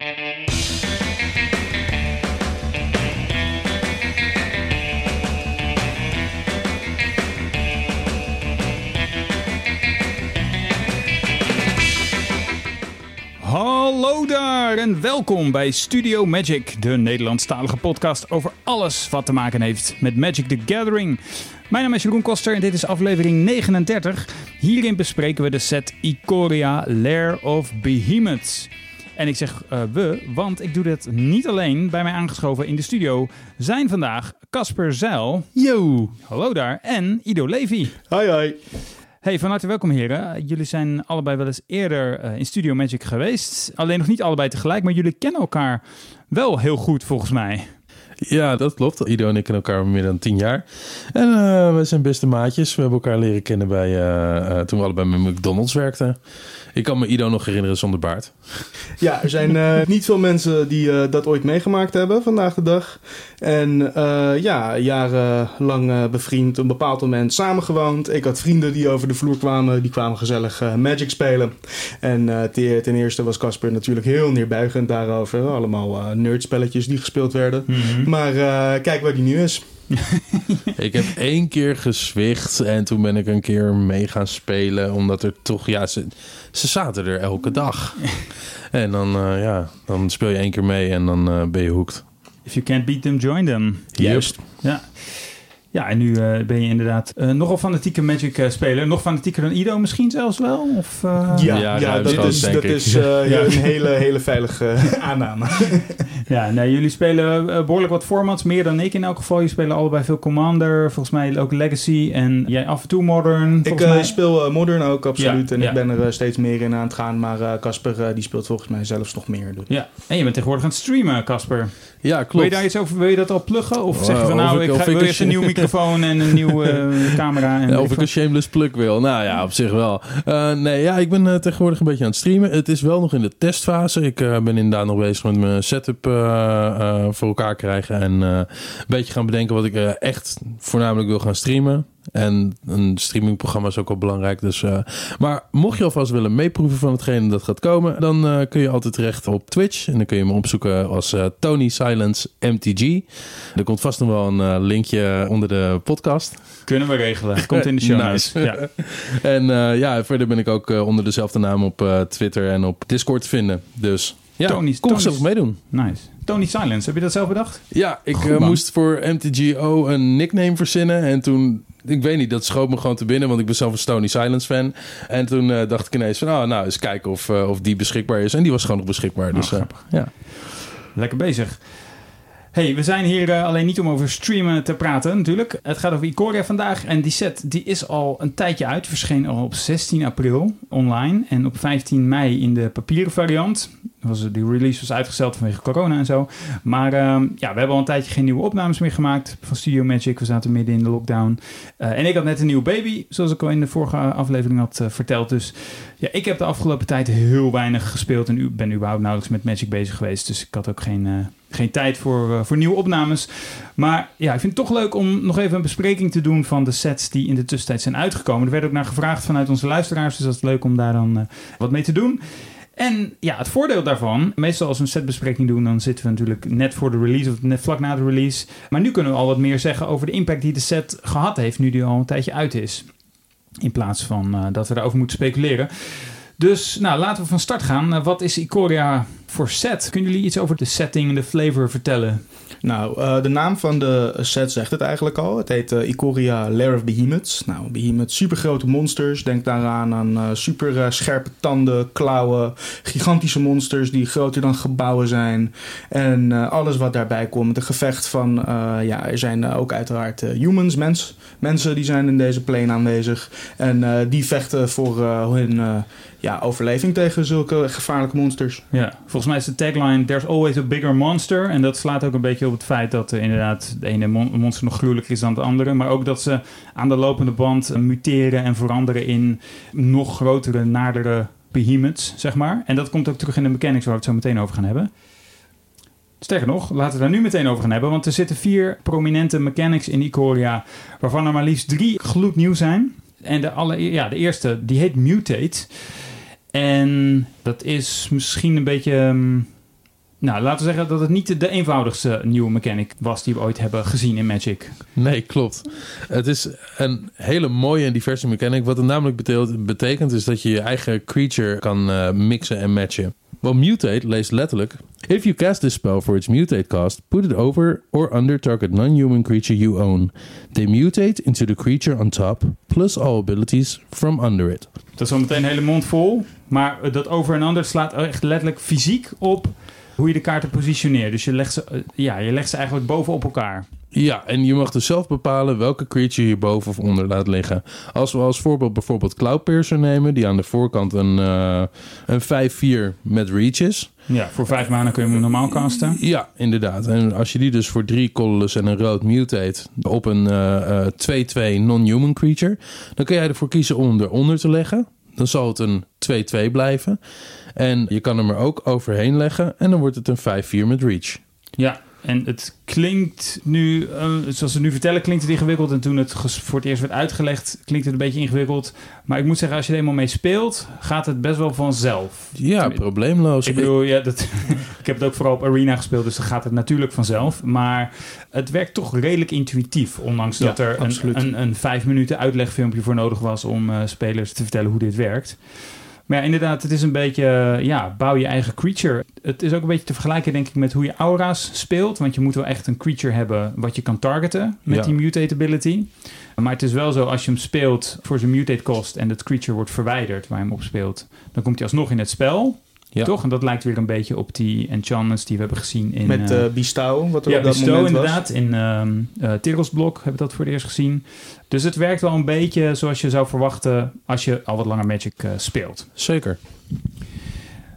Hallo daar en welkom bij Studio Magic, de Nederlandstalige podcast over alles wat te maken heeft met Magic the Gathering. Mijn naam is Jeroen Koster en dit is aflevering 39. Hierin bespreken we de set Ikoria Lair of Behemoths. En ik zeg uh, we, want ik doe dit niet alleen. Bij mij aangeschoven in de studio zijn vandaag Casper Zeil. Yo! Hallo daar. En Ido Levy. Hoi hoi. Hey, van harte welkom heren. Jullie zijn allebei wel eens eerder uh, in Studio Magic geweest. Alleen nog niet allebei tegelijk, maar jullie kennen elkaar wel heel goed volgens mij. Ja, dat klopt. Ido en ik kennen elkaar meer dan tien jaar. En uh, we zijn beste maatjes. We hebben elkaar leren kennen bij, uh, toen we allebei bij McDonald's werkten. Ik kan me Ido nog herinneren zonder baard. Ja, er zijn uh, niet veel mensen die uh, dat ooit meegemaakt hebben vandaag de dag. En uh, ja, jarenlang bevriend, op een bepaald moment samengewoond. Ik had vrienden die over de vloer kwamen, die kwamen gezellig Magic spelen. En ten, ten eerste was Casper natuurlijk heel neerbuigend daarover. Allemaal nerdspelletjes die gespeeld werden. Mm -hmm. Maar kijk waar die nu is. ik heb één keer gezwicht en toen ben ik een keer mee gaan spelen. Omdat er toch, ja, ze, ze zaten er elke dag. en dan, uh, ja, dan speel je één keer mee en dan uh, ben je hoekt. If you can't beat them, join them. Juist. Ja. Ja, en nu uh, ben je inderdaad uh, nogal fanatieke Magic-speler. Nog fanatieker dan Ido misschien zelfs wel? Of, uh... Ja, ja, ja dat is, dat is ja. een hele, hele veilige aanname. ja, nee, jullie spelen behoorlijk wat formats, meer dan ik in elk geval. Je spelen allebei veel Commander, volgens mij ook Legacy en jij af en toe Modern. Ik mij. speel Modern ook, absoluut. en ik ben er steeds meer in aan het gaan. Maar Casper, die speelt volgens mij zelfs nog meer. Dus. Ja, en je bent tegenwoordig aan het streamen, Casper. Ja, klopt. Wil je daar iets over, wil je dat al pluggen? Of zeg je van nou, ik, ik, ga, wil je een nieuw microfoon en een nieuwe uh, camera? En ja, of ik een shameless plug wil. Nou ja, op zich wel. Uh, nee, ja, ik ben uh, tegenwoordig een beetje aan het streamen. Het is wel nog in de testfase. Ik ben inderdaad nog bezig met mijn setup voor elkaar krijgen. En een beetje gaan bedenken wat ik echt voornamelijk wil gaan streamen. En een streamingprogramma is ook wel belangrijk. Dus, uh, maar mocht je alvast willen meeproeven van hetgeen dat gaat komen, dan uh, kun je altijd terecht op Twitch. En dan kun je me opzoeken als uh, Tony Silence MTG. Er komt vast nog wel een linkje onder de podcast. Kunnen we regelen. Komt in de show notes. nice. ja. en ja, verder ben ik ook onder dezelfde naam op Twitter en op Discord te vinden. Dus ja, Tony, kom gezellig meedoen. Nice. Tony Silence, heb je dat zelf bedacht? Ja, ik uh, moest voor MTGO een nickname verzinnen. En toen, ik weet niet, dat schoot me gewoon te binnen. Want ik ben zelf een Tony Silence fan. En toen uh, dacht ik ineens van, oh, nou, eens kijken of, uh, of die beschikbaar is. En die was gewoon nog beschikbaar. Dus oh, ja. Lekker bezig. Hey, we zijn hier uh, alleen niet om over streamen te praten natuurlijk. Het gaat over Ikoria vandaag. En die set die is al een tijdje uit. Verscheen al op 16 april online. En op 15 mei in de papieren variant. Was, die release was uitgesteld vanwege corona en zo. Maar uh, ja, we hebben al een tijdje geen nieuwe opnames meer gemaakt van Studio Magic. We zaten midden in de lockdown. Uh, en ik had net een nieuwe baby, zoals ik al in de vorige aflevering had uh, verteld. Dus ja, ik heb de afgelopen tijd heel weinig gespeeld. En u, ben überhaupt nauwelijks met Magic bezig geweest. Dus ik had ook geen geen tijd voor, voor nieuwe opnames. Maar ja, ik vind het toch leuk om nog even een bespreking te doen van de sets die in de tussentijd zijn uitgekomen. Er werd ook naar gevraagd vanuit onze luisteraars, dus dat is leuk om daar dan wat mee te doen. En ja, het voordeel daarvan, meestal als we een setbespreking doen, dan zitten we natuurlijk net voor de release of net vlak na de release. Maar nu kunnen we al wat meer zeggen over de impact die de set gehad heeft, nu die al een tijdje uit is. In plaats van uh, dat we daarover moeten speculeren. Dus nou, laten we van start gaan. wat is Ikoria voor set? Kunnen jullie iets over de setting en de flavor vertellen? Nou, uh, de naam van de set zegt het eigenlijk al. Het heet uh, Ikoria Lair of Behemoths. Nou, Behemoths, supergrote monsters. Denk daaraan aan uh, super scherpe tanden, klauwen, gigantische monsters die groter dan gebouwen zijn. En alles wat daarbij komt. Een gevecht van, ja, er zijn ook uiteraard humans, mens, mensen die zijn in deze plane aanwezig. En die vechten voor hun ja, overleving tegen zulke gevaarlijke monsters. Ja, volgens mij is de tagline There's always a bigger monster. En dat slaat ook een beetje op het feit dat er inderdaad de ene monster nog gruwelijker is dan het andere. Maar ook dat ze aan de lopende band muteren en veranderen in nog grotere, nadere behemoths, zeg maar. En dat komt ook terug in de mechanics waar we het zo meteen over gaan hebben. Sterker nog, laten we daar nu meteen over gaan hebben. Want er zitten vier prominente mechanics in Ikoria. Waarvan er maar liefst drie gloednieuw zijn. En de, alle, ja, de eerste, die heet Mutate. En dat is misschien een beetje. Um, Nou, laten we zeggen dat het niet de eenvoudigste nieuwe mechanic was die we ooit hebben gezien in Magic. Nee, klopt. Het is een hele mooie en diverse mechanic. Wat het namelijk betekent, is dat je je eigen creature kan uh, mixen en matchen. Well, mutate leest letterlijk: If you cast this spell for its mutate cost, put it over or under target non-human creature you own. They mutate into the creature on top, plus all abilities from under it. Dat is al meteen een hele mond vol. Maar dat over en under slaat echt letterlijk fysiek op hoe je de kaarten positioneert. Dus je legt ze, eh, ja, je legt ze eigenlijk bovenop elkaar. Ja, en je mag dus zelf bepalen welke creature je boven of onder laat liggen. Als we als voorbeeld bijvoorbeeld Cloudpiercer nemen, die aan de voorkant een, uh, een 5-4 met reach is. Ja, voor vijf maanden kun je hem normaal casten. Ja, inderdaad. En als je die dus voor drie colorless en een rood mutate op een 2-2 uh, non-human creature, dan kun jij ervoor kiezen om hem eronder te leggen. Dan zal het een 2-2 blijven. En je kan hem er ook overheen leggen en dan wordt het een 5-4 met reach. Ja, en het klinkt nu, uh, zoals ze nu vertellen, klinkt het ingewikkeld. En toen het voor het eerst werd uitgelegd, klinkt het een beetje ingewikkeld. Maar ik moet zeggen, als je er eenmaal mee speelt, gaat het best wel vanzelf. Ja, probleemloos. Ik bedoel, ja, dat, ik heb het ook vooral op Arena gespeeld, dus dan gaat het natuurlijk vanzelf. Maar het werkt toch redelijk intuïtief. Ondanks dat er absoluut. een, een vijf minuten uitlegfilmpje voor nodig was om eh, spelers te vertellen hoe dit werkt. Maar ja, inderdaad, het is een beetje, eh, ja, bouw je eigen creature. Het is ook een beetje te vergelijken, denk ik, met hoe je aura's speelt. Want je moet wel echt een creature hebben wat je kan targeten met Ja. die mutate ability. Maar het is wel zo, als je hem speelt voor zijn mutate cost en het creature wordt verwijderd waar je hem op speelt, dan komt hij alsnog in het spel. Ja. Toch? En dat lijkt weer een beetje op die enchantments die we hebben gezien in... Met eh, eh Bestow, wat er ja, op dat Bestow moment was. inderdaad. In ehm eh Tyrrell's Blok hebben we dat voor het eerst gezien. Dus het werkt wel een beetje zoals je zou verwachten als je al wat langer Magic eh, speelt. Zeker.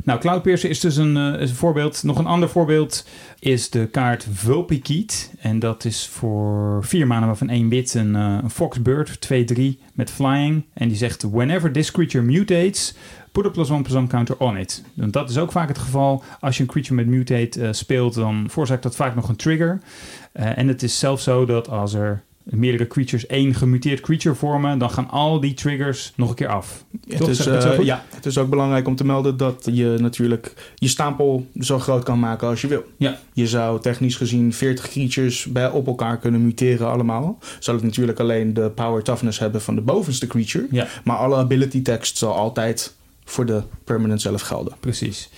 Nou, Cloudpiercer is dus een, eh, een voorbeeld. Nog een ander voorbeeld is de kaart Vulpikeet. En dat is voor vier maanden waarvan één wit een, eh, een Foxbird, 2-3 met flying. En die zegt, whenever this creature mutates, put a plus one plus one counter on it. En dat is ook vaak het geval. Als je een creature met mutate eh, speelt, dan veroorzaakt dat vaak nog een trigger. En het is zelfs zo dat als er meerdere creatures één gemuteerd creature vormen, dan gaan al die triggers nog een keer af. Het Toch? is, het eh, ja, het is ook belangrijk om te melden dat je natuurlijk je stapel zo groot kan maken als je wil. Ja. Je zou technisch gezien 40 creatures bij op elkaar kunnen muteren allemaal. Zal het natuurlijk alleen de power toughness hebben van de bovenste creature. Ja. Maar alle ability text zal altijd voor de permanent zelf gelden. Precies.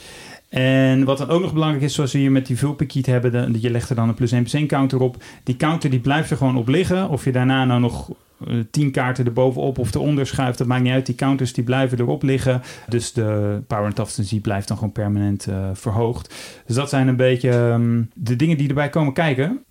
En wat dan ook nog belangrijk is, zoals we hier met die vulpikiet hebben, de, je legt er dan een plus 1 plus 1 counter op. Die counter die blijft er gewoon op liggen. Of je daarna nou nog eh, 10 kaarten erbovenop of eronder schuift, dat maakt niet uit. Die counters die blijven erop liggen. Dus de power and toughness blijft dan gewoon permanent eh, verhoogd. Dus dat zijn een beetje ehm, de dingen die erbij komen kijken.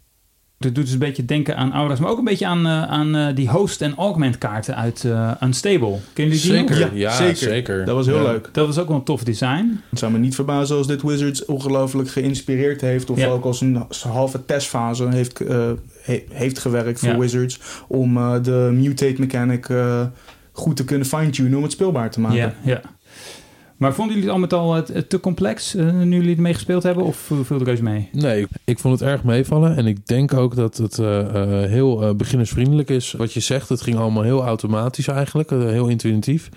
Dat doet dus een beetje denken aan aura's, maar ook een beetje aan, eh, aan eh, die host- en augment kaarten uit eh, Unstable. Kennen jullie die? Zeker. Ja, zeker. zeker. Dat was heel Ja. leuk. Dat was ook wel een tof design. Het zou me niet verbazen als dit Wizards ongelooflijk geïnspireerd heeft. Of Ja. ook als een halve testfase heeft, eh, he- heeft gewerkt voor Ja. Wizards. Om eh, de mutate mechanic eh, goed te kunnen fine-tunen om het speelbaar te maken. Ja, ja. Maar vonden jullie het al met al eh, te complex eh, nu jullie ermee gespeeld hebben? Of viel viel er reuze mee? Nee, ik- vond het erg meevallen. En ik denk ook dat het eh, heel beginnersvriendelijk is. Wat je zegt, het ging allemaal heel automatisch eigenlijk. heel intuïtief.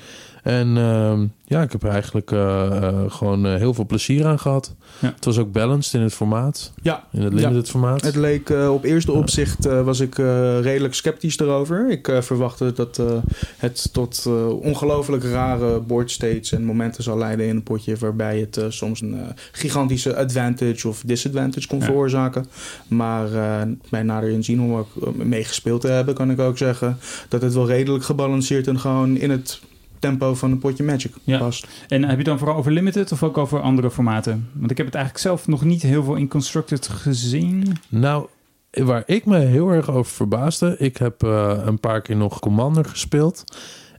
En ehm, ja, ik heb er eigenlijk eh, eh, gewoon eh, heel veel plezier aan gehad. Ja. Het was ook balanced in het formaat. Ja. In het limited formaat. Het leek op eerste opzicht eh, was ik eh, redelijk sceptisch erover. Ik eh, verwachtte dat eh, het tot eh, ongelooflijk rare board states en momenten zal leiden in een potje waarbij het soms een gigantische advantage of disadvantage kon Ja. veroorzaken. Maar eh, bij nader inzien om ook eh, mee gespeeld te hebben, kan ik ook zeggen dat het wel redelijk gebalanceerd en gewoon in het tempo van een potje Magic Ja. past. En heb je het dan vooral over limited of ook over andere formaten? Want ik heb het eigenlijk zelf nog niet heel veel in Constructed gezien. Nou, waar ik me heel erg over verbaasde... ik heb eh, een paar keer nog Commander gespeeld...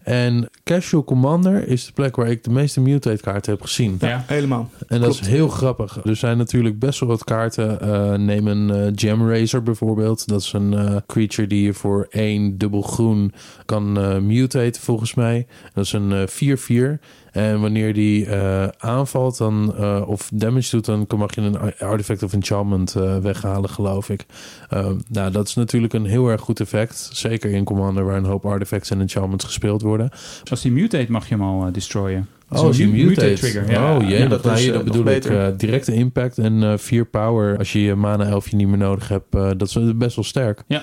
En Casual Commander is de plek waar ik de meeste mutate kaarten heb gezien. Ja. Helemaal. En dat Klopt. is heel grappig. Er zijn natuurlijk best wel wat kaarten. Eh, neem een eh, Gem Razor bijvoorbeeld. Dat is een eh, creature die je voor één dubbel groen kan mutaten volgens mij. Dat is een eh, 4-4. En wanneer die eh, aanvalt dan, eh, of damage doet, dan mag je een artifact of enchantment eh, weghalen, geloof ik. Eh, nou, dat is natuurlijk een heel erg goed effect. Zeker in Commander, waar een hoop artifacts en enchantments gespeeld worden. Als die mutate mag je hem al destroyen. Oh, Zo'n die mu- mutate. mutate trigger, ja. Oh jee, Ja, dat, is, nee, eh, dat bedoel ik. directe impact en eh 4 power. Als je je mana elfje niet meer nodig hebt, dat is best wel sterk. Ja.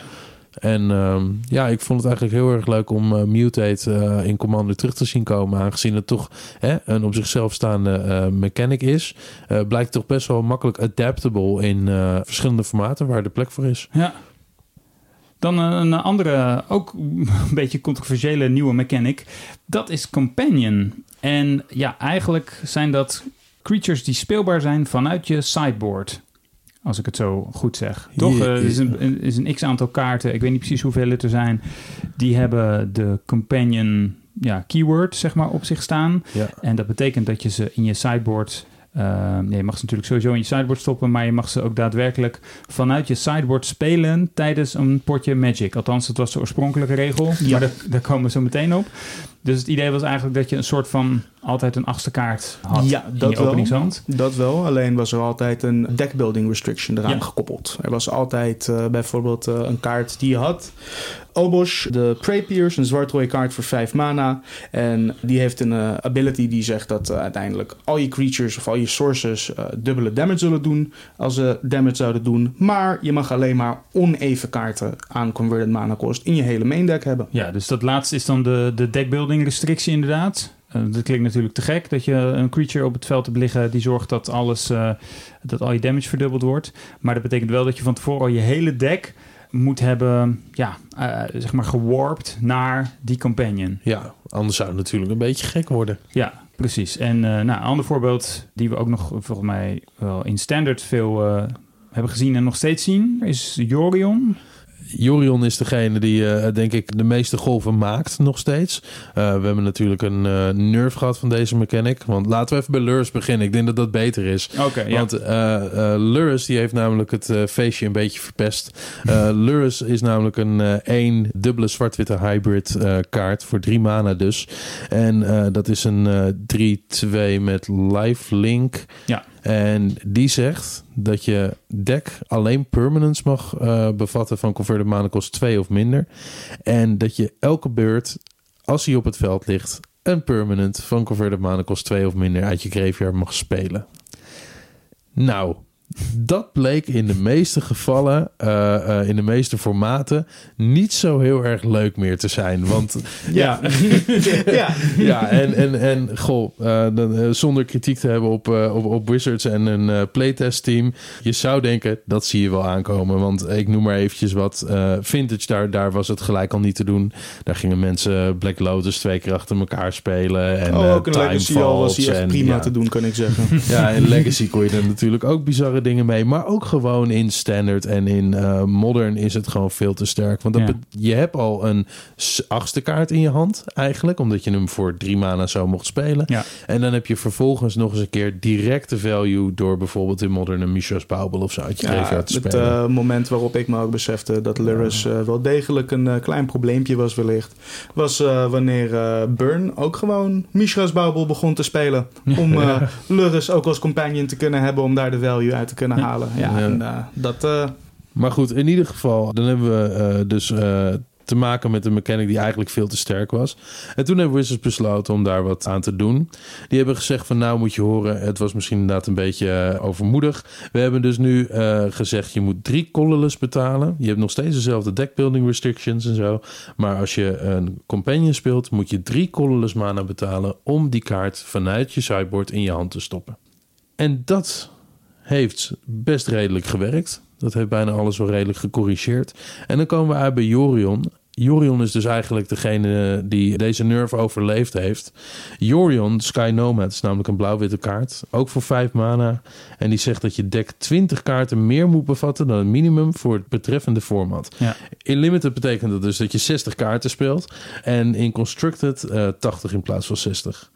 En ehm, ja, ik vond het eigenlijk heel erg leuk om eh, Mutate eh, in Commander terug te zien komen. Aangezien het toch hè, een op zichzelf staande eh, mechanic is. blijkt toch best wel makkelijk adaptable in verschillende formaten waar de plek voor is. Ja. Dan een andere, ook een beetje controversiële nieuwe mechanic. Dat is Companion. En ja, eigenlijk zijn dat creatures die speelbaar zijn vanuit je sideboard. Als ik het zo goed zeg. Toch? Eh, Er is een, is een x-aantal kaarten. Ik weet niet precies hoeveel het er zijn. Die hebben de Companion ja, keyword zeg maar, op zich staan. Ja. En dat betekent dat je ze in je sideboard... eh, nee, je mag ze natuurlijk sowieso in je sideboard stoppen... maar je mag ze ook daadwerkelijk vanuit je sideboard spelen... tijdens een potje Magic. Althans, dat was de oorspronkelijke regel. Ja. Maar daar, daar komen we zo meteen op. Dus het idee was eigenlijk dat je een soort van... altijd een achtste kaart had Ja, in dat je wel. openingshand. Dat wel, alleen was er altijd een deckbuilding restriction eraan Ja. gekoppeld. Er was altijd eh, bijvoorbeeld eh, een kaart die je had. Obosh, de Prey Pierce, een zwart-rode kaart voor 5 mana. En die heeft een eh, ability die zegt dat uiteindelijk al je creatures of al je sources dubbele damage zullen doen als ze damage zouden doen. Maar je mag alleen maar oneven kaarten aan converted mana kost in je hele main deck hebben. Ja, dus dat laatste is dan de, de deckbuilding restrictie inderdaad. Eh, dat klinkt natuurlijk te gek dat je een creature op het veld hebt liggen die zorgt dat alles, eh, dat al je damage verdubbeld wordt. Maar dat betekent wel dat je van tevoren al je hele deck moet hebben, ja, eh, zeg maar gewarpt naar die companion. ja, anders zou het natuurlijk een beetje gek worden. Ja, precies. En nou, een ander voorbeeld die we ook nog volgens mij wel in standard veel hebben gezien en nog steeds zien, is Jorion. Jorion is degene die, eh, denk ik, de meeste golven maakt nog steeds. Eh, we hebben natuurlijk een eh, nerf gehad van deze mechanic. Want laten we even bij Lurus beginnen. Ik denk dat dat beter is. Oké, ja. Want Lurus die heeft namelijk het feestje een beetje verpest. Lurus is namelijk een één dubbele zwart-witte hybrid kaart voor drie mana dus. En dat is een eh 3-2 met lifelink. Ja. En die zegt dat je deck alleen permanents mag eh, bevatten van converted mana kost 2 of minder. En dat je elke beurt, als hij op het veld ligt, een permanent van converted mana kost 2 of minder uit je graveyard mag spelen. Nou, dat bleek in de meeste gevallen, eh, eh, in de meeste formaten, niet zo heel erg leuk meer te zijn. Want Ja, ja. ja, en, en, en goh, eh, dan, zonder kritiek te hebben op, eh, op, op Wizards en een eh, playtest team. Je zou denken, dat zie je wel aankomen. Want ik noem maar eventjes wat. eh, vintage, daar, daar was het gelijk al niet te doen. Daar gingen mensen Black Lotus twee keer achter elkaar spelen. En, oh, eh, ook een Legacy al was en, prima ja. te doen, kan ik zeggen. Ja, in Legacy kon je er natuurlijk ook dingen mee. Maar ook gewoon in Standard en in eh, Modern is het gewoon veel te sterk. Want dat Ja. je hebt al een achtste kaart in je hand eigenlijk. Omdat je hem voor drie mana zo mocht spelen. Ja. En dan heb je vervolgens nog eens een keer directe value... door bijvoorbeeld in Modern een Mishra's Bauble of zo uit je Ja, te het spelen. eh, moment waarop ik me ook besefte dat Lurus eh, wel degelijk een klein probleempje was wellicht, was wanneer Burn ook gewoon Mishra's Bauble begon te spelen. Om Lurus ook als companion te kunnen hebben om daar de value uit te kunnen halen. Ja. En, eh, dat... eh, Maar goed, in ieder geval, dan hebben we eh, dus te maken met een mechanic die eigenlijk veel te sterk was. En toen hebben Wizards besloten om daar wat aan te doen. Die hebben gezegd van nou moet je horen, het was misschien inderdaad een beetje overmoedig. We hebben dus nu gezegd je moet drie colorless betalen. Je hebt nog steeds dezelfde deckbuilding restrictions en zo. Maar als je een companion speelt, moet je drie colorless mana betalen om die kaart vanuit je sideboard in je hand te stoppen. En dat heeft best redelijk gewerkt. Dat heeft bijna alles wel redelijk gecorrigeerd. En dan komen we uit bij Jorion. Jorion is dus eigenlijk degene die deze nerf overleefd heeft. Jorion, Sky Nomad, is namelijk een blauw-witte kaart. Ook voor 5 mana. En die zegt dat je deck 20 kaarten meer moet bevatten dan het minimum voor het betreffende format. Ja. In Limited betekent dat dus dat je 60 kaarten speelt. En in Constructed eh 80 in plaats van 60.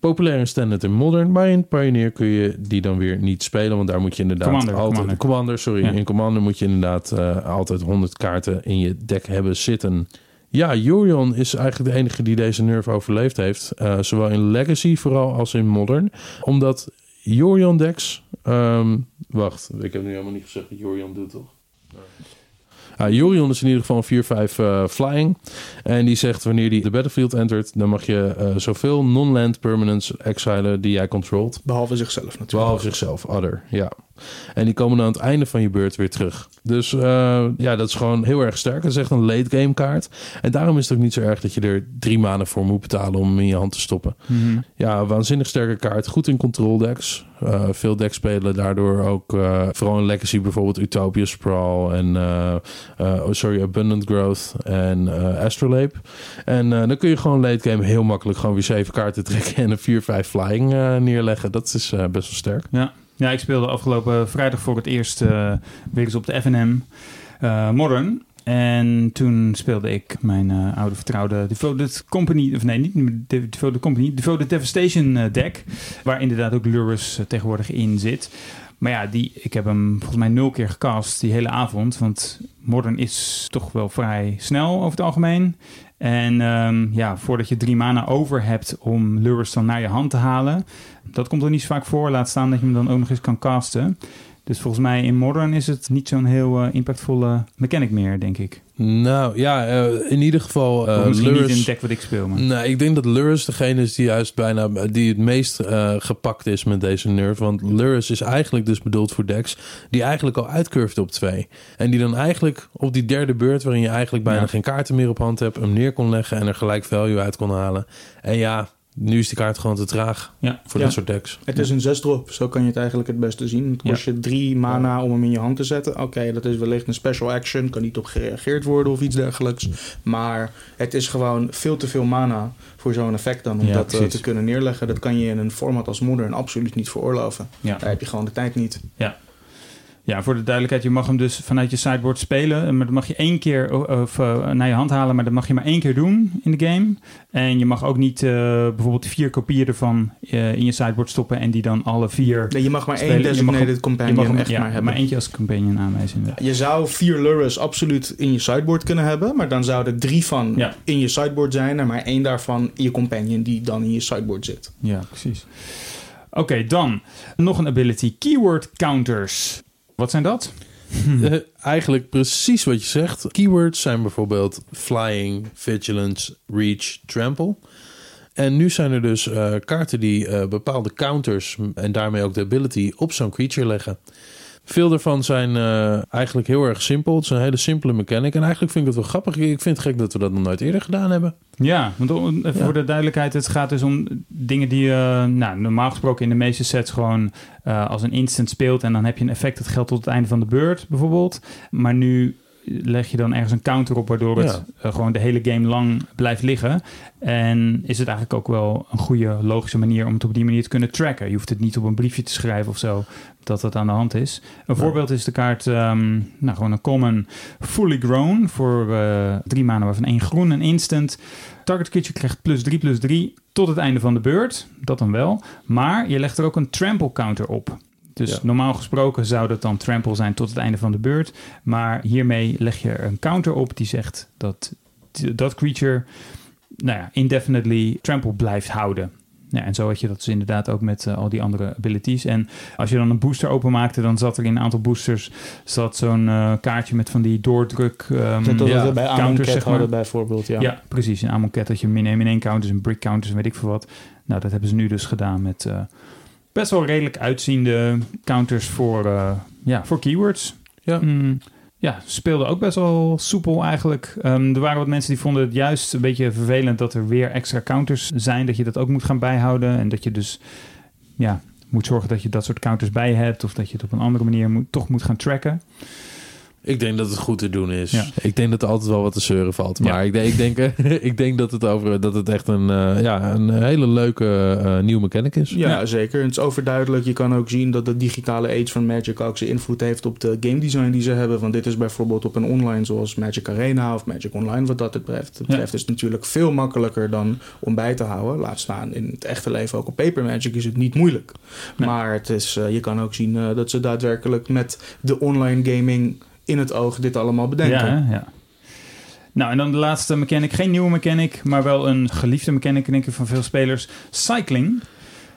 Populair in Standard en Modern. Maar in Pioneer kun je die dan weer niet spelen. Want daar moet je inderdaad Commander, altijd... Commander. Commander, sorry. Ja. In Commander moet je inderdaad eh, altijd 100 kaarten in je deck hebben zitten. Ja, Jorion is eigenlijk de enige die deze nerf overleefd heeft. Eh, zowel in Legacy vooral als in Modern. Omdat Jorion decks... ehm, wacht, ik heb nu helemaal niet gezegd wat Jorion doet, toch? Uh, Jorion is in ieder geval een 4-5 uh, flying. En die zegt wanneer die de battlefield entert, dan mag je uh, zoveel non-land permanents exilen die jij controlt. Behalve zichzelf natuurlijk. Behalve zichzelf, other, ja. En die komen dan aan het einde van je beurt weer terug. Dus uh, ja, dat is gewoon heel erg sterk. Dat is echt een late game kaart. En daarom is het ook niet zo erg dat je er drie maanden voor moet betalen om hem in je hand te stoppen. Mhm. Mm -hmm. Ja, waanzinnig sterke kaart. Goed in control decks. Uh, veel decks spelen daardoor ook uh, vooral in Legacy bijvoorbeeld Utopia Sprawl en oh, sorry, Abundant Growth en Astrolabe. En dan kun je gewoon late game heel makkelijk gewoon weer zeven kaarten trekken en een 4-5 flying neerleggen. Dat is best wel sterk. Ja. Ja, ik speelde afgelopen vrijdag voor het eerst uh, weer eens op de FNM uh, Modern. En toen speelde ik mijn uh, oude vertrouwde Devoted Company, of nee, niet Devoted Company, Devoted Devastation deck. Waar inderdaad ook Lurus tegenwoordig in zit. Maar ja, die, ik heb hem volgens mij nul keer gecast die hele avond. Want Modern is toch wel vrij snel over het algemeen. En um, ja, voordat je drie mana over hebt om Lurus dan naar je hand te halen. Dat komt er niet zo vaak voor. Laat staan dat je hem dan ook nog eens kan casten. Dus volgens mij in Modern is het niet zo'n heel uh, impactvolle mechanic meer, denk ik. Nou ja, uh, in ieder geval. Uh, misschien Lurus, niet in deck wat ik speel. Maar. Nee, ik denk dat Lurus degene is die juist bijna die het meest uh, gepakt is met deze nerf. Want Lurus is eigenlijk dus bedoeld voor decks die eigenlijk al uitcurved op twee. En die dan eigenlijk op die derde beurt, waarin je eigenlijk bijna ja. geen kaarten meer op hand hebt, hem neer kon leggen en er gelijk value uit kon halen. En ja, nu is die kaart gewoon te traag ja. voor ja. dat soort decks. Het is een 6 drop, zo kan je het eigenlijk het beste zien. Het kost ja. je drie mana om hem in je hand te zetten. Oké, okay, dat is wellicht een special action, kan niet op gereageerd worden of iets dergelijks. Maar het is gewoon veel te veel mana voor zo'n effect dan om dat uh, te kunnen neerleggen. Dat kan je in een format als Modern absoluut niet veroorloven. Daar heb je gewoon de tijd niet. Ja. Ja, voor de duidelijkheid, je mag hem dus vanuit je sideboard spelen. Maar dat mag je één keer of, uh, naar je hand halen, maar dat mag je maar één keer doen in de game. En je mag ook niet uh, bijvoorbeeld vier kopieën ervan uh, in je sideboard stoppen en die dan alle vier. Nee, je mag maar spelen. één designated companion je mag hem, echt ja, maar hebben. Maar eentje als companion aanwijzen. Ja, je zou vier Lurus absoluut in je sideboard kunnen hebben, maar dan zouden er drie van ja. in je sideboard zijn en maar één daarvan in je companion die dan in je sideboard zit. Ja, precies. Oké, okay, dan nog een ability: keyword counters. Wat zijn dat? Uh, eigenlijk precies wat je zegt. Keywords zijn bijvoorbeeld flying, vigilance, reach, trample. En nu zijn er dus uh, kaarten die uh, bepaalde counters en daarmee ook de ability op zo'n creature leggen. Veel daarvan zijn uh, eigenlijk heel erg simpel. Het is een hele simpele mechanic. En eigenlijk vind ik het wel grappig. Ik vind het gek dat we dat nog nooit eerder gedaan hebben. Ja, want ja. voor de duidelijkheid, het gaat dus om dingen die uh, nou, normaal gesproken in de meeste sets gewoon uh, als een instant speelt. En dan heb je een effect dat geldt tot het einde van de beurt bijvoorbeeld. Maar nu leg je dan ergens een counter op waardoor het Ja. gewoon de hele game lang blijft liggen. En is het eigenlijk ook wel een goede logische manier om het op die manier te kunnen tracken. Je hoeft het niet op een briefje te schrijven of zo dat dat aan de hand is. Een Ja. voorbeeld is de kaart, ehm, nou gewoon een common fully grown voor eh, drie maanden waarvan één groen en instant. Target creature krijgt plus 3 plus 3 tot het einde van de beurt. Dat dan wel. Maar je legt er ook een trample counter op. Dus Ja. normaal gesproken zou dat dan trample zijn tot het einde van de beurt. Maar hiermee leg je een counter op die zegt dat dat creature nou ja, indefinitely trample blijft houden. Ja, en zo had je dat dus inderdaad ook met eh, al die andere abilities. En als je dan een booster openmaakte, dan zat er in een aantal boosters zat zo'n eh, kaartje met van die doordruk Net als ja, we bij Amon counters, zeg maar. bijvoorbeeld. Ja. Ja, precies. In Amon Cat had je min 1 min 1 counters en brick counters en weet ik veel wat. Nou, dat hebben ze nu dus gedaan met eh, best wel redelijk uitziende counters voor, ja, voor keywords. Ja. Mm, ja, speelde ook best wel soepel eigenlijk. Ehm, er waren wat mensen die vonden het juist een beetje vervelend dat er weer extra counters zijn. Dat je dat ook moet gaan bijhouden. En dat je dus ja, moet zorgen dat je dat soort counters bij hebt. Of dat je het op een andere manier moet, toch moet gaan tracken. Ik denk dat het goed te doen is. Ja. Ik denk dat er altijd wel wat te zeuren valt. Maar Ja. ik, denk, ik, denk, ik denk dat het, over, dat het echt een, eh, ja, een hele leuke eh, nieuwe mechanic is. Ja, Ja. zeker. Het is overduidelijk. Je kan ook zien dat de digitale age van Magic ook zijn invloed heeft op de game design die ze hebben. Want dit is bijvoorbeeld op een online zoals Magic Arena of Magic Online wat dat betreft. Het betreft is het natuurlijk veel makkelijker dan om bij te houden. Laat staan in het echte leven ook op Paper Magic is het niet moeilijk. Nee. Maar het is, eh, je kan ook zien eh, dat ze daadwerkelijk met de online gaming in het oog dit allemaal bedenken. Ja, ja. Nou, en dan de laatste mechanic. Geen nieuwe mechanic, maar wel een geliefde mechanic denk ik, van veel spelers. Cycling.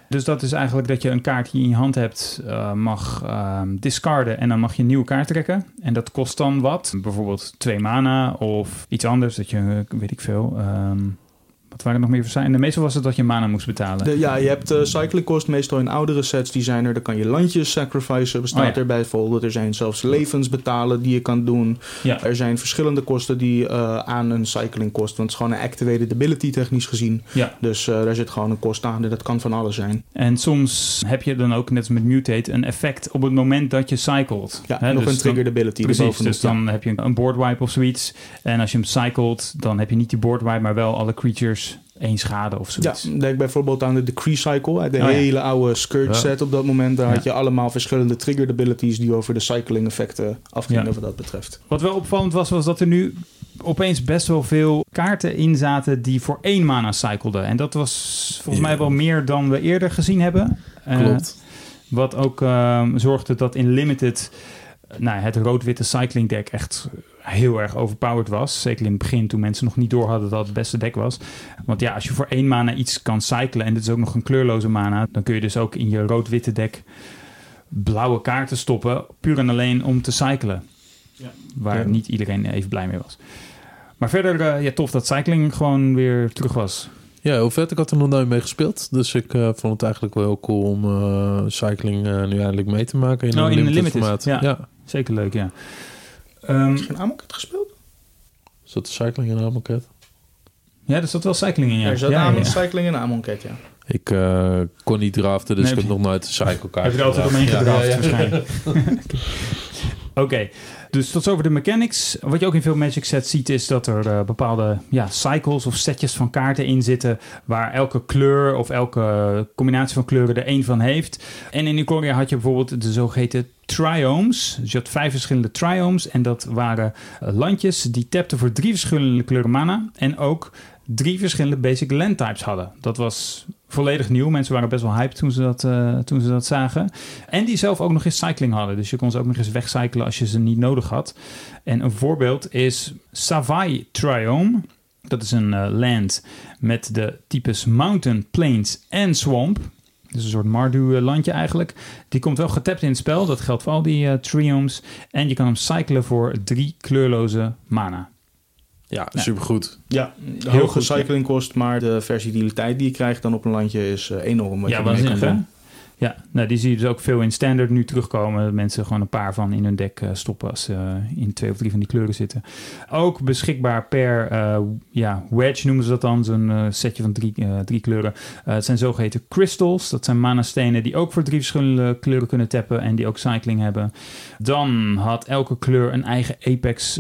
Dus dat is eigenlijk dat je een kaart die je in je hand hebt, uh, mag uh, discarden en dan mag je een nieuwe kaart trekken. En dat kost dan wat. Bijvoorbeeld twee mana of iets anders, dat je, weet ik veel. Um, wat waren er nog meer voor zijn? Meestal was het dat je mana moest betalen. De, ja, je hebt uh, cycling cost meestal in oudere sets. Die zijn er. Dan kan je landjes sacrificen. Bestaat oh, ja. er bijvoorbeeld. Er zijn zelfs levens betalen die je kan doen. Ja. Er zijn verschillende kosten die uh, aan een cycling kost. Want het is gewoon een activated ability technisch gezien. Ja. Dus uh, daar zit gewoon een kost aan. Dat kan van alles zijn. En soms heb je dan ook, net als met Mutate, een effect op het moment dat je cycelt. Ja, Hè? nog dus een triggered ability. Precies, dus dan heb je een board wipe of zoiets. En als je hem cycelt, dan heb je niet die board wipe, maar wel alle creatures één schade of zoiets. Ja, denk bijvoorbeeld aan de Decree Cycle, uit de oh, hele ja. oude Scourge ja. set op dat moment. Daar ja. had je allemaal verschillende triggered abilities die over de cycling effecten afgingen wat dat betreft. Wat wel opvallend was, was dat er nu opeens best wel veel kaarten in zaten die voor één mana cycleden. En dat was volgens mij wel meer dan we eerder gezien hebben. Klopt. Uh, wat ook uh, zorgde dat in Limited nou, het rood-witte cycling deck echt heel erg overpowered was. Zeker in het begin toen mensen nog niet door hadden dat het het beste deck was. Want ja, als je voor één mana iets kan cyclen en dit is ook nog een kleurloze mana, dan kun je dus ook in je rood-witte deck blauwe kaarten stoppen, puur en alleen om te cyclen. Ja. Waar ja. niet iedereen even blij mee was. Maar verder, uh, ja, tof dat cycling gewoon weer terug was. Ja, hoe vet. Ik had er nog nooit mee gespeeld. Dus ik uh, vond het eigenlijk wel heel cool om uh, cycling uh, nu eindelijk mee te maken in nou, een in limited, limited formaat. Ja, ja. zeker leuk, ja. Um, Is er een Amonkhet gespeeld? Zat de cycling in Amonkhet? Ja, er zat wel cycling in, ja. Er zat ja, ja. cycling in Amonkhet, ja. Ik uh, kon niet draften, dus Nee, ik heb nog nooit de cyclekaart Heb je er altijd omheen gedraft, ja, ja. waarschijnlijk. Oké, dus tot zover de mechanics. Wat je ook in veel Magic sets ziet, is dat er uh, bepaalde ja, cycles of setjes van kaarten in zitten. waar elke kleur of elke combinatie van kleuren er één van heeft. En in Ikoria had je bijvoorbeeld de zogeheten triomes. Dus je had vijf verschillende triomes. En dat waren uh, landjes die tapten voor drie verschillende kleuren mana. En ook drie verschillende basic land types hadden. Dat was volledig nieuw. Mensen waren best wel hyped toen ze dat, uh, toen ze dat zagen. En die zelf ook nog eens cycling hadden. Dus je kon ze ook nog eens wegcyclen als je ze niet nodig had. En een voorbeeld is Savai Triome. Dat is een uh, land met de types Mountain, Plains en Swamp. Dus een soort Mardu-landje eigenlijk. Die komt wel getapt in het spel. Dat geldt voor al die uh, triomes. En je kan hem cyclen voor drie kleurloze mana. Ja, supergoed. Ja, Heel hoge goed, cycling kost, maar de versatiliteit die je krijgt dan op een landje is uh, enorm. Wat ja, waanzinnig hè? doen. Ja, nou, die zie je dus ook veel in standard nu terugkomen. Dat mensen gewoon een paar van in hun deck uh, stoppen als ze in twee of drie van die kleuren zitten. Ook beschikbaar per uh, ja, wedge noemen ze dat dan. Zo'n setje van drie, drie kleuren. het zijn zogeheten crystals. Dat zijn mana stenen die ook voor drie verschillende kleuren kunnen tappen. En die ook cycling hebben. Dan had elke kleur een eigen apex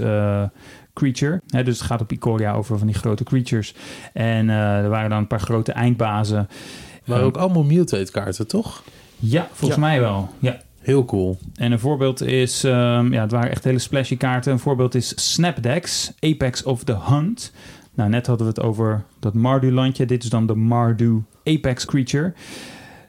creature. Hè, dus het gaat op Ikoria over van die grote creatures. En er waren dan een paar grote eindbazen. Maar ook allemaal mutate kaarten, toch? Ja, volgens Ja. mij wel. Ja. Heel cool. En een voorbeeld is, um, ja, het waren echt hele splashy kaarten. Een voorbeeld is Snapdex, Apex of the Hunt. Nou, net hadden we het over dat Mardu-landje. Dit is dan de Mardu Apex Creature.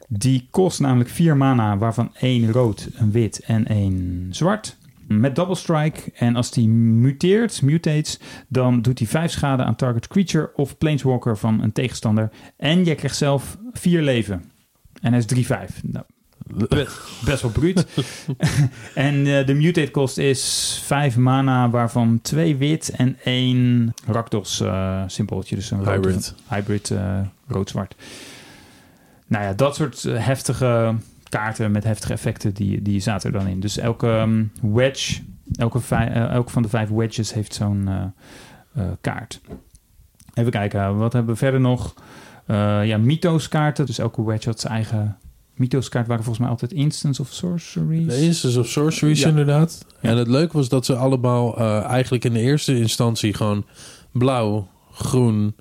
Die kost namelijk vier mana, waarvan één rood, een wit en één zwart. Met double strike. En als die muteert, mutates, dan doet hij vijf schade aan target creature of planeswalker van een tegenstander. En je krijgt zelf vier leven. En hij is 3-5. Nou, best, best wel bruut. en uh, de mutate kost is 5 mana, waarvan 2 wit en 1 Rakdos uh, symbooltje. Dus een rood- Hybrid. hybrid uh, rood-zwart. Nou ja, dat soort heftige kaarten met heftige effecten, die, die zaten er dan in. Dus elke um, wedge, elke, uh, elke van de vijf wedges heeft zo'n uh, uh, kaart. Even kijken, wat hebben we verder nog? Ja, mythos kaarten. Dus elke wedge had zijn eigen mythos kaart. Waren volgens mij altijd instants of sorceries. De Instance of Sorceries, Ja. inderdaad. Ja. En het leuke was dat ze allemaal eh, eigenlijk in de eerste instantie gewoon blauw, groen,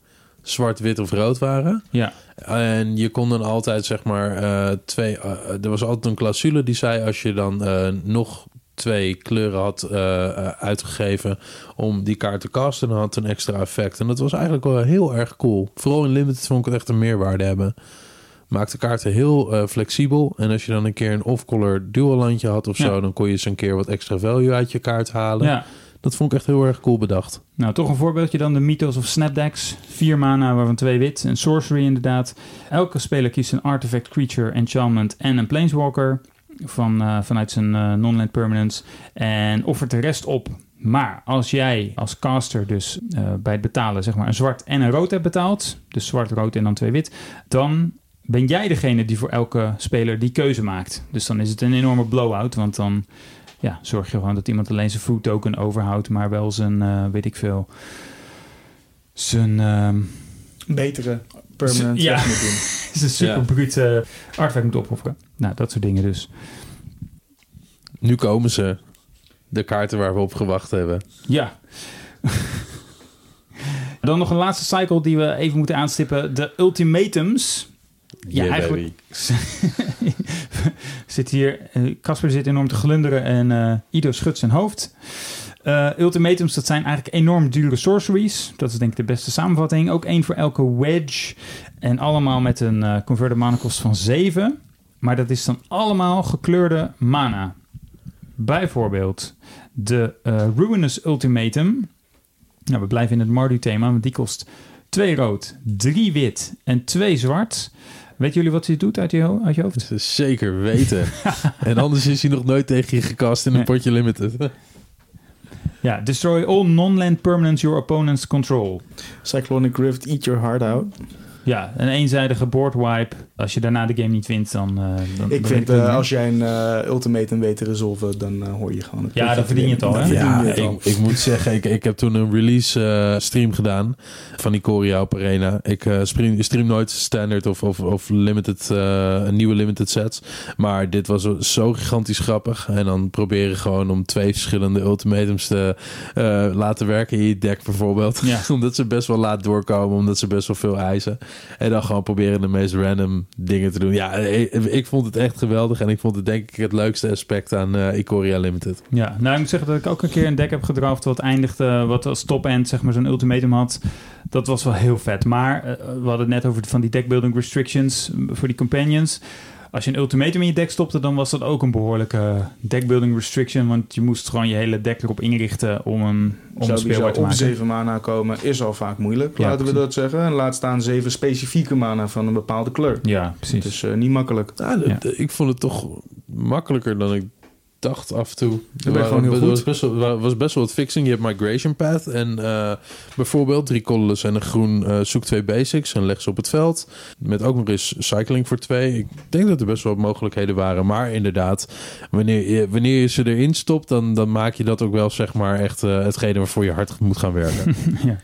zwart, wit of rood waren. Ja, En je kon dan altijd, zeg maar, eh, twee... eh, er was altijd een clausule die zei... als je dan eh, nog twee kleuren had uitgegeven om die kaart te casten, dan had het een extra effect. En dat was eigenlijk wel heel erg cool. Vooral in Limited vond ik het echt een meerwaarde hebben. Maakte kaarten heel flexibel. En als je dan een keer een off-color dual landje had of zo... Ja. dan kon je eens een keer wat extra value uit je kaart halen. ja. Dat vond ik echt heel erg cool bedacht. Nou, toch een voorbeeldje dan de Mythos of Snapdecks. Vier mana, waarvan twee wit. En sorcery inderdaad. Elke speler kiest een artifact, creature, enchantment en een planeswalker. Van, uh, vanuit zijn uh, non-land permanence. En offert de rest op. Maar als jij als caster dus uh, bij het betalen zeg maar een zwart en een rood hebt betaald. Dus zwart, rood en dan twee wit. Dan ben jij degene die voor elke speler die keuze maakt. Dus dan is het een enorme blowout. Want dan ja, zorg je gewoon dat iemand alleen zijn food token overhoudt, maar wel zijn, uh, weet ik veel, zijn... Uh, Betere permanent ja, moet doen. zijn super ja. brute artefact moet opofferen. Nou, dat soort dingen dus. Nu komen ze. De kaarten waar we op gewacht hebben. Ja. Dan nog een laatste cycle die we even moeten aanstippen. De ultimatums. Ja, Yeah, eigenlijk zit hier. Casper zit enorm te glunderen en uh, Ido schudt zijn hoofd. Uh, ultimatums, dat zijn eigenlijk enorm dure sorceries. Dat is denk ik de beste samenvatting. Ook één voor elke wedge. En allemaal met een uh, converted mana kost van 7. Maar dat is dan allemaal gekleurde mana. Bijvoorbeeld de Ruinous Ultimatum. Nou, we blijven in het Mardu-thema, want die kost 2 rood, 3 wit en 2 zwart. Weet jullie wat hij doet uit je, uit je hoofd? Zeker weten. en anders is hij nog nooit tegen je gekast in een nee. potje limited. ja, destroy all non-land permanents your opponents control. Cyclonic Rift, eat your heart out. Ja, een eenzijdige board wipe. Als je daarna de game niet wint, dan... Uh, dan ik dan vind, uh, als jij een uh, ultimatum weet te resolven, dan uh, hoor je gewoon... Het ja, dan verdien je het al, hè? Ja, ik, al. ik, moet zeggen, ik, ik heb toen een release stream gedaan van Ikoria op Arena. Ik stream, stream nooit standard of, of, of limited, nieuwe limited sets. Maar dit was zo gigantisch grappig. En dan proberen gewoon om twee verschillende ultimatums te laten werken in je deck bijvoorbeeld. Ja. omdat ze best wel laat doorkomen, omdat ze best wel veel eisen. En dan gewoon proberen de meest random dingen te doen. Ja, ik, ik, vond het echt geweldig. En ik vond het denk ik het leukste aspect aan uh, Ikoria Limited. Ja, nou ik moet zeggen dat ik ook een keer een deck heb gedraft... wat eindigde, wat als top-end zeg maar zo'n ultimatum had. Dat was wel heel vet. Maar we hadden het net over van die deckbuilding restrictions voor die companions... Als je een ultimatum in je deck stopte, dan was dat ook een behoorlijke deckbuilding restriction. Want je moest gewoon je hele deck erop inrichten om hem om speelbaar te maken. op 7 mana komen is al vaak moeilijk, ja, laten we dat zeggen. En laat staan 7 specifieke mana van een bepaalde kleur. Ja, precies. Het is uh, niet makkelijk. Ja, ja. Ik vond het toch makkelijker dan ik dacht af en toe. Dat ben gewoon heel was goed. Best wel, was best wel wat fixing. Je hebt Migration Path en uh, bijvoorbeeld drie colorless en een groen uh, zoek twee basics en leg ze op het veld. Met ook nog eens cycling voor twee. Ik denk dat er best wel mogelijkheden waren. Maar inderdaad, wanneer je, wanneer je ze erin stopt, dan, dan maak je dat ook wel zeg maar echt uh, hetgene waarvoor je hard moet gaan werken. ja.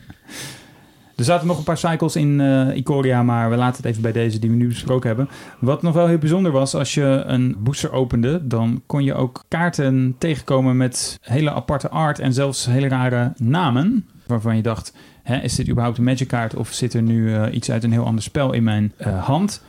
Er zaten nog een paar cycles in uh, Ikoria, maar we laten het even bij deze die we nu besproken hebben. Wat nog wel heel bijzonder was, als je een booster opende, dan kon je ook kaarten tegenkomen met hele aparte art en zelfs hele rare namen. Waarvan je dacht, hè, is dit überhaupt een magic kaart of zit er nu uh, iets uit een heel ander spel in mijn uh, hand?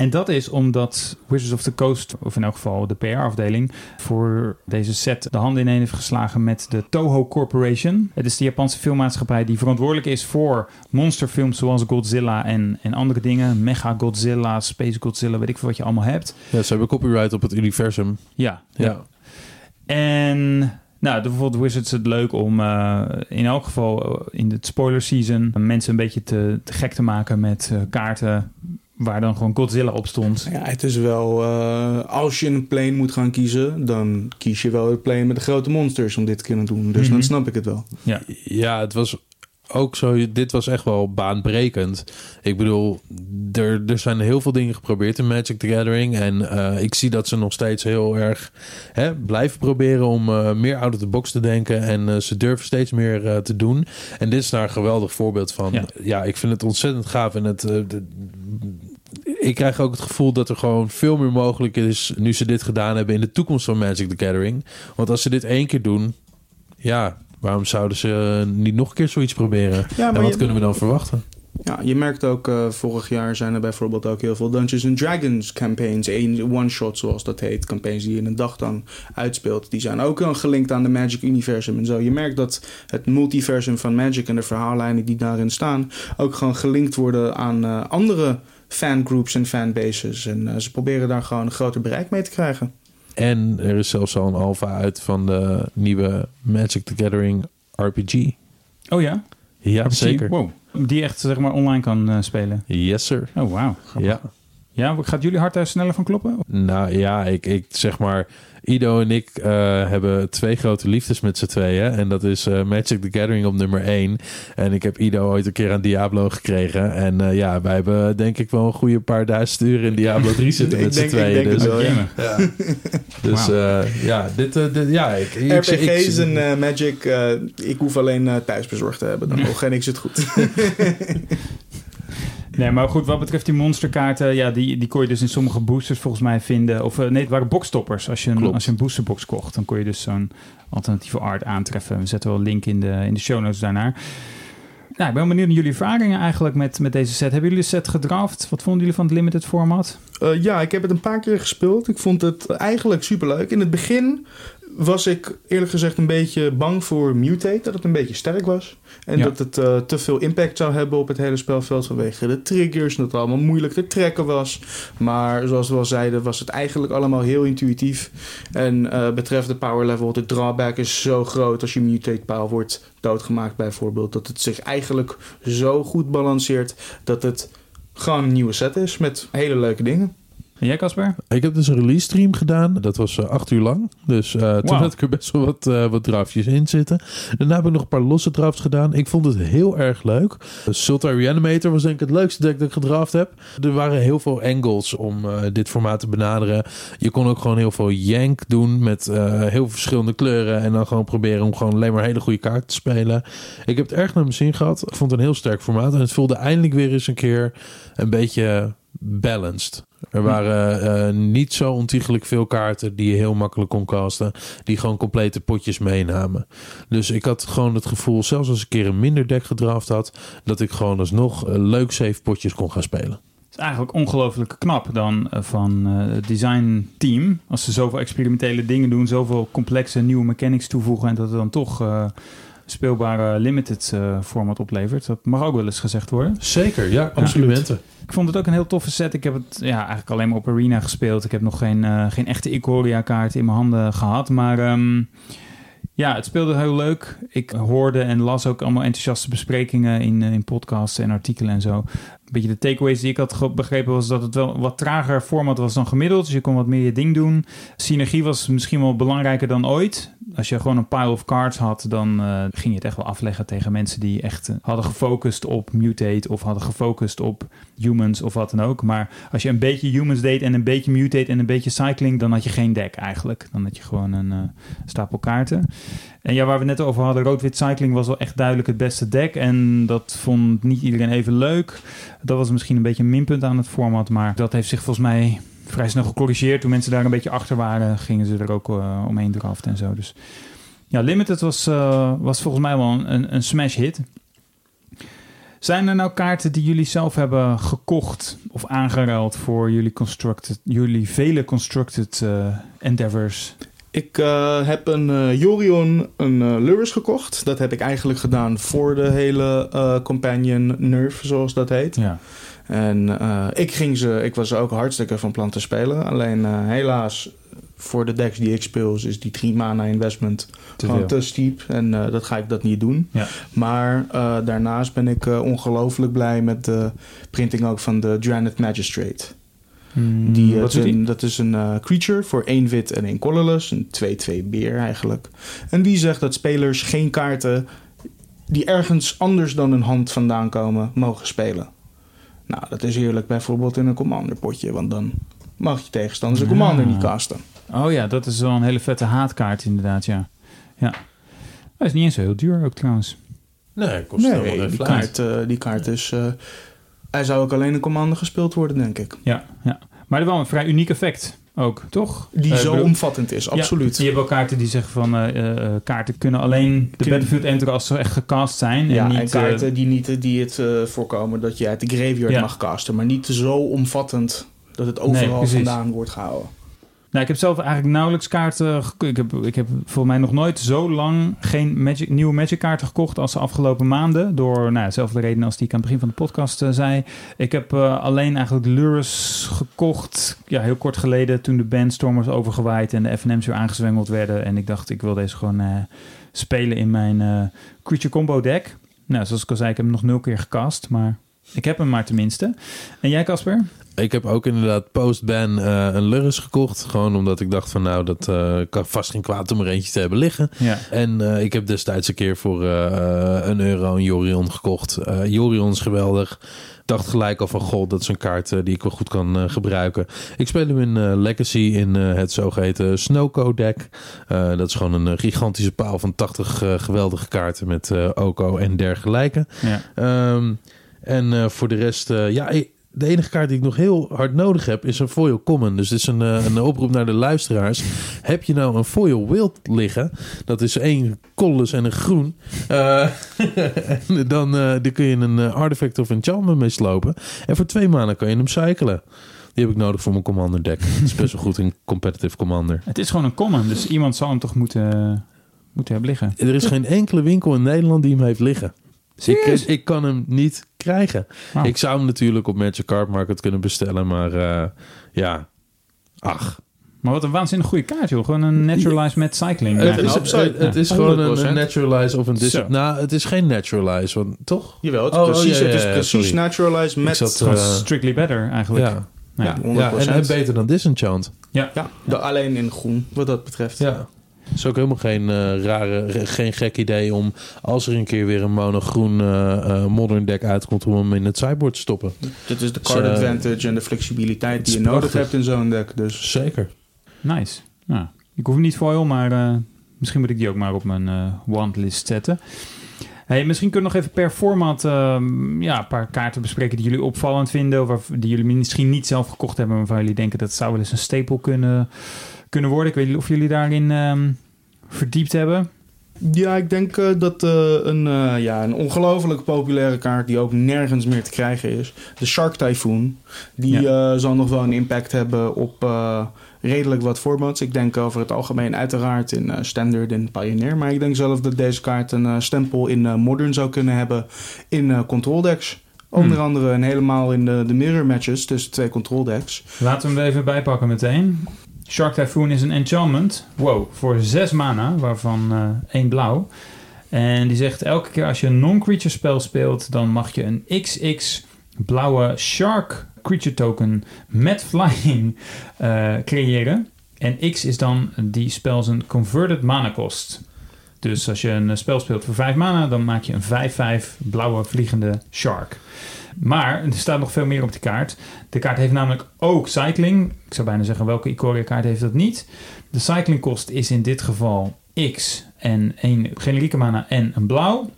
En dat is omdat Wizards of the Coast, of in elk geval de PR-afdeling, voor deze set de handen ineen heeft geslagen met de Toho Corporation. Het is de Japanse filmmaatschappij die verantwoordelijk is voor monsterfilms zoals Godzilla en, en andere dingen. Mega Godzilla, Space Godzilla, weet ik veel wat je allemaal hebt. Ja, ze hebben copyright op het universum. Ja. Ja. ja. En nou, bijvoorbeeld Wizards het leuk om uh, in elk geval in de spoiler season mensen een beetje te, te gek te maken met uh, kaarten waar dan gewoon Godzilla op stond. Ja, het is wel... Uh, als je een plane moet gaan kiezen... dan kies je wel het plane met de grote monsters... om dit te kunnen doen. Dus dan snap ik het wel. Ja, ja het was ook zo... Dit was echt wel baanbrekend. Ik bedoel, er, er zijn heel veel dingen geprobeerd in Magic the Gathering... en uh, ik zie dat ze nog steeds heel erg hè, blijven proberen... om uh, meer out of the box te denken... en uh, ze durven steeds meer te doen. En dit is daar een geweldig voorbeeld van. Ja, ja ik vind het ontzettend gaaf... en het... De, ik krijg ook het gevoel dat er gewoon veel meer mogelijk is nu ze dit gedaan hebben in de toekomst van Magic the Gathering. Want als ze dit één keer doen, ja, waarom zouden ze niet nog een keer zoiets proberen? Ja, en wat je, kunnen we dan verwachten? Ja, je merkt ook, uh, vorig jaar zijn er bijvoorbeeld ook heel veel Dungeons and Dragons campaigns, one-shot zoals dat heet, campaigns die je in een dag dan uitspeelt. Die zijn ook gelinkt aan de Magic Universum en zo. Je merkt dat het multiversum van Magic en de verhaallijnen die daarin staan ook gewoon gelinkt worden aan uh, andere fangroups en fanbases. En uh, ze proberen daar gewoon een groter bereik mee te krijgen. En er is zelfs al een alpha uit van de nieuwe Magic the Gathering RPG. Oh ja? Ja, RPG? zeker. Wow. Die echt zeg maar online kan eh, spelen. Yes, sir. Oh, wauw. Ja. Ja, gaat jullie hart daar sneller van kloppen? Nou ja, ik, ik zeg maar... Ido en ik eh, hebben twee grote liefdes met z'n tweeën. En dat is eh, Magic the Gathering op nummer 1. En ik heb Ido ooit een keer aan Diablo gekregen. En eh, ja, wij hebben denk ik wel een goede paar duizend uur in Diablo 3 zitten Ik met z'n ik tweeën. Dus, wel. Ja. dus eh, ja, dit, eh, dit- ja, ik, ik, RPG's ik- en eh, Magic, eh, ik hoef alleen thuisbezorgd te hebben. Dan nog en ik zit goed. Nee, maar goed, wat betreft die monsterkaarten, ja, die, die kon je dus in sommige boosters volgens mij vinden. Of eh, nee, het waren boxtoppers. Als je, een, Klopt. als je een boosterbox kocht, dan kon je dus zo'n alternatieve art aantreffen. We zetten wel een link in de, in de show notes daarnaar. Nou, ik ben benieuwd naar jullie ervaringen eigenlijk met, met deze set. Hebben jullie de set gedraft? Wat vonden jullie van het limited format? Eh, ja, ik heb het een paar keer gespeeld. Ik vond het eigenlijk superleuk. In het begin was ik eerlijk gezegd een beetje bang voor Mutate. Dat het een beetje sterk was. En Ja. dat het eh, te veel impact zou hebben op het hele spelveld vanwege de triggers. En dat het allemaal moeilijk te trekken was. Maar zoals we al zeiden was het eigenlijk allemaal heel intuïtief. En eh betreft de power level, de drawback is zo groot als je Mutate paal wordt doodgemaakt bijvoorbeeld. Dat het zich eigenlijk zo goed balanceert dat het gewoon een nieuwe set is met hele leuke dingen. En jij, Casper? Ik heb dus een release stream gedaan. Dat was eh, acht uur lang. Dus eh, toen had ik er best wel wat, eh wat draftjes in zitten. Daarna heb ik nog een paar losse drafts gedaan. Ik vond het heel erg leuk. Sultai Reanimator was denk ik het leukste deck dat ik gedraft heb. Er waren heel veel angles om dit formaat te benaderen. Je kon ook gewoon heel veel yank doen met heel veel verschillende kleuren. En dan gewoon proberen om gewoon alleen maar hele goede kaarten te spelen. Ik heb het erg naar mijn zin gehad. Ik vond het een heel sterk formaat. En het voelde eindelijk weer eens een keer een beetje balanced. Er waren eh, niet zo ontiegelijk veel kaarten die je heel makkelijk kon casten. Die gewoon complete potjes meenamen. Dus ik had gewoon het gevoel, zelfs als ik een keer een minder deck gedraft had, dat ik gewoon alsnog eh, leuk safe potjes kon gaan spelen. Het is eigenlijk ongelooflijk knap dan eh, van het design team. Als ze zoveel experimentele dingen doen, zoveel complexe nieuwe mechanics toevoegen en dat het dan toch speelbare limited eh, format oplevert. Dat mag ook wel eens gezegd worden. Zeker, ja, absoluut. Ik vond het ook een heel toffe set. Ik heb het ja, eigenlijk alleen maar op Arena gespeeld. Ik heb nog geen, eh, geen echte Ikoria kaart in mijn handen gehad. Maar ehm, ja, het speelde heel leuk. Ik hoorde en las ook allemaal enthousiaste besprekingen in, eh, in podcasts en artikelen en zo. Beetje de takeaways die ik had begrepen was dat het wel wat trager format was dan gemiddeld. Dus je kon wat meer je ding doen. Synergie was misschien wel belangrijker dan ooit. Als je gewoon een pile of cards had, dan eh, ging je het echt wel afleggen tegen mensen die echt eh, hadden gefocust op mutate of hadden gefocust op humans of wat dan ook. Maar als je een beetje humans deed en een beetje mutate en een beetje cycling, dan had je geen deck eigenlijk. Dan had je gewoon een eh, stapel kaarten. En ja, waar we net over hadden, rood-wit cycling was wel echt duidelijk het beste deck. En dat vond niet iedereen even leuk. Dat was misschien een beetje een minpunt aan het format, maar dat heeft zich volgens mij vrij snel gecorrigeerd. Toen mensen daar een beetje achter waren, gingen ze er ook eh, omheen draften en zo. Dus ja, Limited was, eh, was volgens mij wel een, een smash hit. Zijn er nou kaarten die jullie zelf hebben gekocht of aangeruild voor jullie, constructed, jullie vele constructed eh, endeavors? Ik eh, heb een eh, Jorion, een eh Lurus gekocht. Dat heb ik eigenlijk gedaan voor de hele Companion Nerf, zoals dat heet. Ja. En ik ging ze, ik was ook hartstikke van plan te spelen. Alleen helaas, voor de decks die ik speel, is die 3 mana investment Te gewoon te steep. En dat ga ik dat niet doen. Ja. Maar daarnaast ben ik ongelooflijk blij met de printing ook van de Dranet Magistrate. Hmm, Die, eh, wat een- die? Dat is een eh, creature voor één wit en één colorless. Een 2-2 beer eigenlijk. En die zegt dat spelers geen kaarten die ergens anders dan hun hand vandaan komen, mogen spelen. Nou, dat is heerlijk bijvoorbeeld in een commander potje. Want dan mag je tegenstanders een commander niet casten. Oh ja, dat is wel een hele vette haatkaart inderdaad, ja. Ja. Hij is niet eens zo heel duur ook trouwens. Nee, kost Nee, geen die kaart, eh, die kaart is... eh, hij zou ook alleen in commander gespeeld worden, denk ik. Ja, ja. Maar wel een vrij uniek effect ook, toch? Die Eh, zo bedoel- omvattend is, absoluut. Ja, je hebt wel kaarten die zeggen van eh, eh, kaarten kunnen alleen de battlefield enteren als ze echt gecast zijn. Ja, en niet, kaarten die, niet, die het voorkomen dat je uit de graveyard Ja. mag casten. Maar niet zo omvattend dat het overal vandaan wordt gehouden. Nou, ik heb zelf eigenlijk nauwelijks kaarten Ik heb, ik heb volgens mij nog nooit zo lang geen Magic, nieuwe Magic kaarten gekocht als de afgelopen maanden. Door nou, dezelfde reden als die ik aan het begin van de podcast eh, zei. Ik heb eh, alleen eigenlijk Lures gekocht. Ja, heel kort geleden toen de Bandstorm was overgewaaid en de FNM's weer aangezwengeld werden. En ik dacht, ik wil deze gewoon eh, spelen in mijn Creature Combo deck. Nou, zoals ik al zei, ik heb hem nog nul keer gecast, maar ik heb hem maar tenminste. En jij, Casper? Ik heb ook inderdaad post-ban eh, een Lurus gekocht. Gewoon omdat ik dacht van nou, dat eh, kan vast geen kwaad om er eentje te hebben liggen. Ja. En eh, ik heb destijds een keer voor een euro een Jorion gekocht. Jorion is geweldig. Dacht gelijk al van, god, dat is een kaart die ik wel goed kan gebruiken. Ik speel hem in Legacy in het zogeheten Snowco deck. Dat is gewoon een gigantische paal van 80 eh, geweldige kaarten met Oko en dergelijke. ja. Ehm, en voor de rest, ja, ik- de enige kaart die ik nog heel hard nodig heb is een foil common. Dus dit is een, eh, een oproep naar de luisteraars. Heb je nou een foil wild liggen? Dat is één colorless en een groen. Eh, en dan, eh, dan kun je een artifact of enchantment mee slopen. En voor twee maanden kan je hem cyclen. Die heb ik nodig voor mijn commander deck. Het is best wel goed in competitive commander. Het is gewoon een common, dus iemand zal hem toch moeten, moeten hebben liggen. Er is geen enkele winkel in Nederland die hem heeft liggen. Ik, ik kan hem niet krijgen. Wauw. Ik zou hem natuurlijk op Magic Card Market kunnen bestellen, maar eh, ja, ach. Maar wat een waanzinnig goede kaart, joh. Gewoon een naturalized met cycling. Het een is, het, het is ja. gewoon een, 100%. een naturalize of een dis. Nou, het is geen naturalize, want toch? Jawel, het is Oh, oh, precies, ja, ja, het is ja, precies sorry. Ik met... zat, eh, strictly better, eigenlijk. ja. Ja, 100%. ja, en, en beter dan Disenchant. Ja. Ja, de- alleen in groen, wat dat betreft. Ja. Het is ook helemaal geen eh, rare, re- geen gek idee om als er een keer weer een monogroen eh, eh, modern deck uitkomt om hem in het sideboard te stoppen. Dit is de Dus, card advantage en de flexibiliteit die je nodig hebt in zo'n deck. Dus Zeker. Nice. Nou, ik hoef hem niet foil, maar eh, misschien moet ik die ook maar op mijn wantlist zetten. Hey, misschien kunnen we nog even per format ehm, ja, een paar kaarten bespreken die jullie opvallend vinden. Of waar- die jullie misschien niet zelf gekocht hebben, maar waarvan jullie denken dat het zou wel eens een staple kunnen, kunnen worden. Ik weet niet of jullie daarin ehm, verdiept hebben. ja, ik denk eh, dat eh, een, eh, ja, een ongelooflijk populaire kaart die ook nergens meer te krijgen is. De Shark Typhoon. Die zal nog wel een impact hebben op redelijk wat formats. Ik denk over het algemeen uiteraard in Standard en Pioneer. Maar ik denk zelf dat deze kaart een stempel in Modern zou kunnen hebben in control decks. Onder Hmm. andere en helemaal in de, de mirror matches tussen twee control decks. Laten we hem er even bijpakken meteen. Shark Typhoon is een enchantment. Wow, voor 6 mana, waarvan eh één blauw. En die zegt elke keer als je een non-creature spel speelt, dan mag je een XX blauwe Shark creature token met flying eh, creëren. En X is dan die spel zijn converted mana kost. Dus als je een spel speelt voor 5 mana, dan maak je een 5-5 blauwe vliegende Shark. Maar er staat nog veel meer op die kaart. De kaart heeft namelijk ook cycling. Ik zou bijna zeggen, welke Ikoria kaart heeft dat niet? De cycling kost is in dit geval X en een generieke mana en een blauw.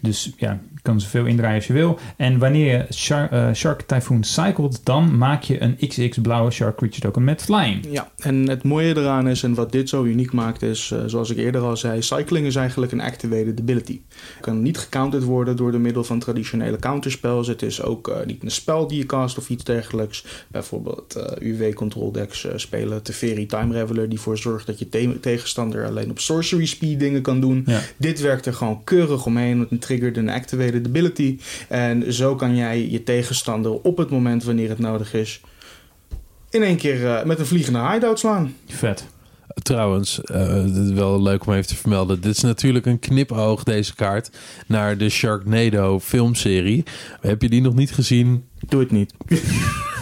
Dus ja, kan zoveel indraaien als je wil. En wanneer je Shark, eh, Shark Typhoon cycelt, dan maak je een XX blauwe Shark Creature Token met Flying. Ja, en het mooie eraan is, en wat dit zo uniek maakt, is, eh, zoals ik eerder al zei, cycling is eigenlijk een activated ability. Het kan niet gecounterd worden door de middel van traditionele counterspells. Het is ook eh, niet een spel die je cast of iets dergelijks. Bijvoorbeeld UW control decks spelen Teferi Time Raveler, die ervoor zorgt dat je te- tegenstander alleen op sorcery speed dingen kan doen. Ja. Dit werkt er gewoon keurig omheen, het triggert een activated ability. En zo kan jij je tegenstander op het moment wanneer het nodig is, in één keer eh, met een vliegende hideout slaan. Vet. Trouwens, eh, wel leuk om even te vermelden. Dit is natuurlijk een knipoog, deze kaart, naar de Sharknado filmserie. Heb je die nog niet gezien? Doe het niet.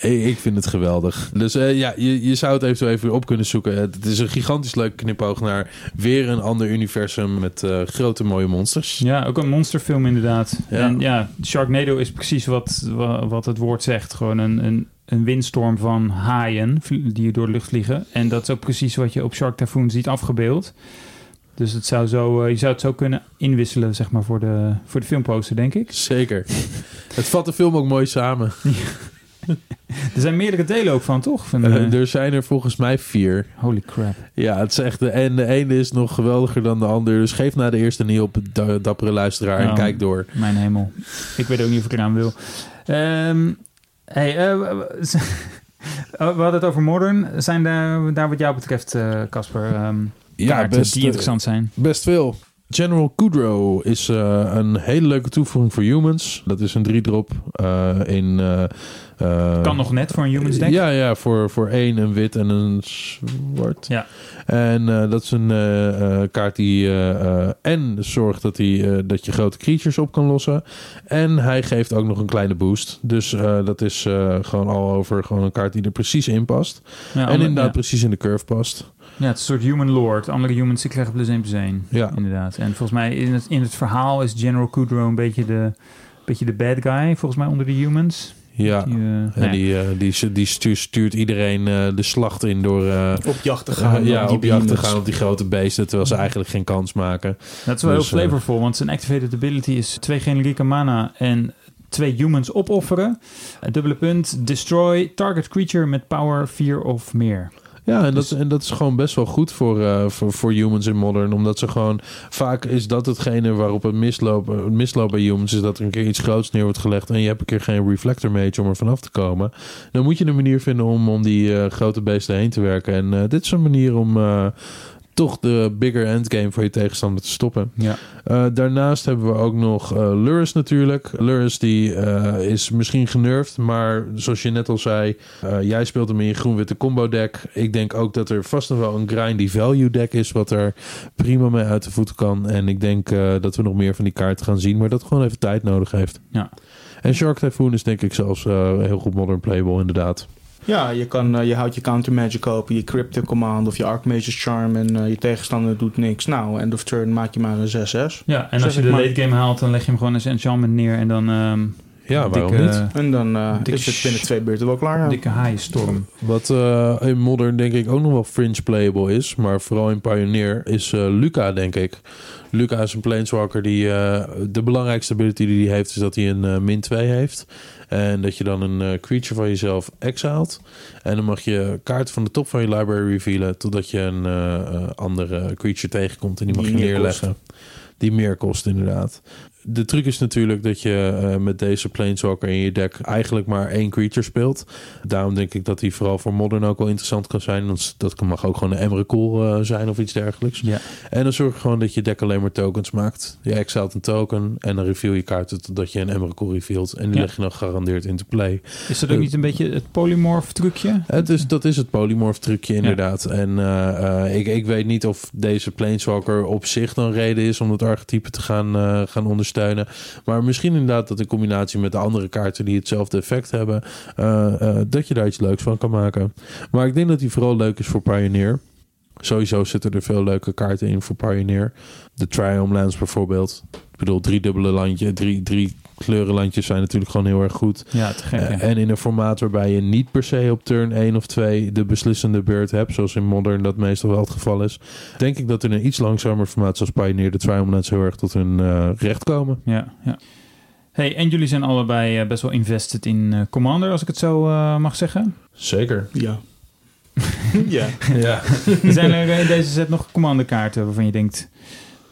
Ik vind het geweldig. Dus eh, ja, je, je zou het eventueel even op kunnen zoeken. Het is een gigantisch leuk knipoog naar weer een ander universum met eh, grote mooie monsters. Ja, ook een monsterfilm inderdaad. Ja. En ja, Sharknado is precies wat, wa- wat het woord zegt. Gewoon een, een, een windstorm van haaien die door de lucht vliegen. En dat is ook precies wat je op Shark Typhoon ziet afgebeeld. Dus het zou zo, eh, je zou het zo kunnen inwisselen zeg maar, voor, de, voor de filmposter, denk ik. Zeker. het vat de film ook mooi samen. Er zijn meerdere delen ook van, toch? Van, Eh, er zijn er volgens mij vier. holy crap. Ja, het is echt de, en de ene is nog geweldiger dan de ander. Dus geef na de eerste niet op, da- dappere luisteraar, en Ja. kijk door. Mijn hemel. Ik weet ook niet of ik eraan wil. Ehm, hey, eh, Oh, we hadden het over Modern. Zijn daar, daar wat jou betreft, Casper, ehm Ja, kaarten best, die eh, interessant zijn? Best veel. General Kudrow is eh, een hele leuke toevoeging voor humans. Dat is een 3-drop eh, in... Kan nog net voor een humans deck. Ja, ja voor, voor één een wit en een zwart. Ja. En eh, dat is een kaart die en zorgt dat, hij, eh, dat je grote creatures op kan lossen. En hij geeft ook nog een kleine boost. Dus eh, dat is eh, gewoon al over gewoon een kaart die er precies in past. Ja, en inderdaad ja. precies in de curve past. Ja, het is een soort human lord. Andere humans die krijgen plus 1 plus 1. Ja. Inderdaad. En volgens mij in het, in het verhaal is General Kudrow een beetje de, beetje de bad guy, volgens mij onder de humans. Ja. Die, eh, En ja. die, eh, die, die stuurt, stuurt iedereen eh, de slacht in door eh, Op jacht te gaan. eh, ja, die op jacht te gaan op die grote beesten, terwijl ze eigenlijk geen kans maken. Dat is wel Dus, heel eh, flavorful, want zijn activated ability is twee generieke mana en twee humans opofferen. Het dubbele punt, destroy target creature met power 4 of meer. Ja, en dat, Dus- en dat is gewoon best wel goed voor, eh, voor, voor humans in modern. Omdat ze gewoon... Vaak is dat hetgene waarop het misloop, het misloop bij humans... is dat er een keer iets groots neer wordt gelegd... en je hebt een keer geen reflector mage om er vanaf te komen. Dan moet je een manier vinden om, om die eh, grote beesten heen te werken. En eh, dit is een manier om... toch de bigger endgame voor je tegenstander te stoppen. Ja. Eh, daarnaast hebben we ook nog Lurus natuurlijk. Lurus die eh, is misschien genervd, maar zoals je net al zei, jij speelt hem in je groen-witte combo deck. Ik denk ook dat er vast nog wel een grindy value deck is, wat er prima mee uit de voeten kan. En ik denk dat we nog meer van die kaarten gaan zien, maar dat gewoon even tijd nodig heeft. Ja. En Shark Typhoon is denk ik zelfs heel goed modern playable inderdaad. Ja, je, kan, eh, je houdt je counter magic open, je cryptic command of je archmage's charm en eh, je tegenstander doet niks. Nou, end of turn maak je maar een 6-6. Ja, en Zeg als je de late game haalt, dan leg je hem gewoon als enchantment neer en dan ehm Ja, waarom dikke, niet? En dan eh, Dikke is het binnen twee beurten wel klaar. ja. dikke haaienstorm. Wat eh, in Modern denk ik ook nog wel fringe playable is, maar vooral in Pioneer, is eh, Luca, denk ik. Luca is een planeswalker die eh, de belangrijkste ability die hij heeft, is dat hij een min 2 heeft. En dat je dan een eh, creature van jezelf exilt. En dan mag je kaarten van de top van je library revealen, totdat je een eh, eh, andere creature tegenkomt en die mag Die je neerleggen. Die meer kost, inderdaad. De truc is natuurlijk dat je eh, met deze Planeswalker in je deck eigenlijk maar één creature speelt. Daarom denk ik dat die vooral voor Modern ook wel interessant kan zijn. Want dat kan- mag ook gewoon een Emrakul eh zijn of iets dergelijks. Ja. En dan zorg je gewoon dat je deck alleen maar tokens maakt. Je exilt een token en dan reveal je kaarten totdat je een Emrakul revealt. En die Ja. leg je dan gegarandeerd into play. Is dat ook Eh, niet een beetje het polymorph trucje? Het is, dat is het polymorph trucje inderdaad. En ik, ik weet niet of deze Planeswalker op zich dan reden is om het archetype te gaan, gaan ondersteunen. Maar misschien inderdaad dat in combinatie met de andere kaarten die hetzelfde effect hebben, eh, eh, dat je daar iets leuks van kan maken. Maar ik denk dat die vooral leuk is voor Pioneer. Sowieso zitten er veel leuke kaarten in voor Pioneer. De Triumph Lands bijvoorbeeld. Ik bedoel, drie dubbele landje, drie, drie kleurenlandjes zijn natuurlijk gewoon heel erg goed. Ja, te gek. Eh, en in een formaat waarbij je niet per se op turn 1 of 2 de beslissende beurt hebt, zoals in Modern dat meestal wel het geval is, denk ik dat in een iets langzamer formaat zoals Pioneer de Triumph heel erg tot hun eh, recht komen. Ja, ja. Hey, en jullie zijn allebei eh, best wel invested in eh, Commander, als ik het zo mag zeggen. Zeker. Ja. ja. Ja. Zijn er in deze set nog Commander kaarten waarvan je denkt,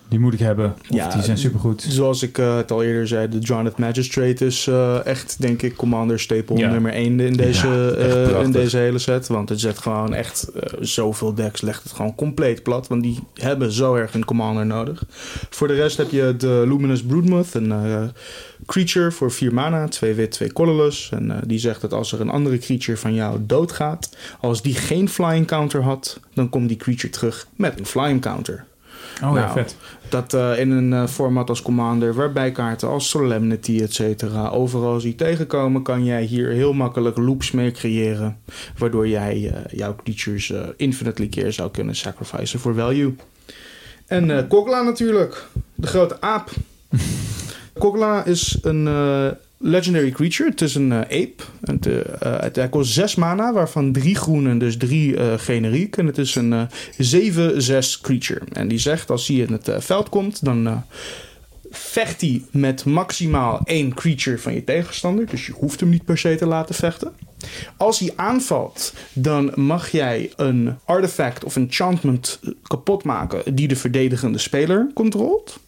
die moet ik hebben? Of Ja, die zijn supergoed? Zoals ik eh, het al eerder zei, de Jonathan Magistrate is eh, echt, denk ik, Commander staple Ja. nummer 1 in deze, Ja, eh, in deze hele set. Want het zet gewoon echt zoveel decks, legt het gewoon compleet plat. Want die hebben zo erg een Commander nodig. Voor de rest heb je de Luminous Broodmoth, een eh, creature voor 4 mana, 2 wit, 2 colorless. En eh, die zegt dat als er een andere creature van jou doodgaat, als die geen flying counter had, dan komt die creature terug met een flying counter. Oh ja, Nou, vet. Dat eh, in een eh, format als Commander, waarbij kaarten als Solemnity, et cetera, overal zie tegenkomen, kan jij hier heel makkelijk loops mee creëren. Waardoor jij eh, jouw creatures infinitely keer zou kunnen sacrificen voor value. En Kogla natuurlijk, de grote aap. Kogla is een legendary creature. Het is een eh, ape. Het, eh, eh, hij kost 6 mana, waarvan 3 groen en dus 3 eh, generiek. En het is een eh 7-6 creature. En die zegt als hij in het veld komt, dan vecht hij met maximaal één creature van je tegenstander. Dus je hoeft hem niet per se te laten vechten. Als hij aanvalt, dan mag jij een artefact of enchantment kapot maken die de verdedigende speler controlt.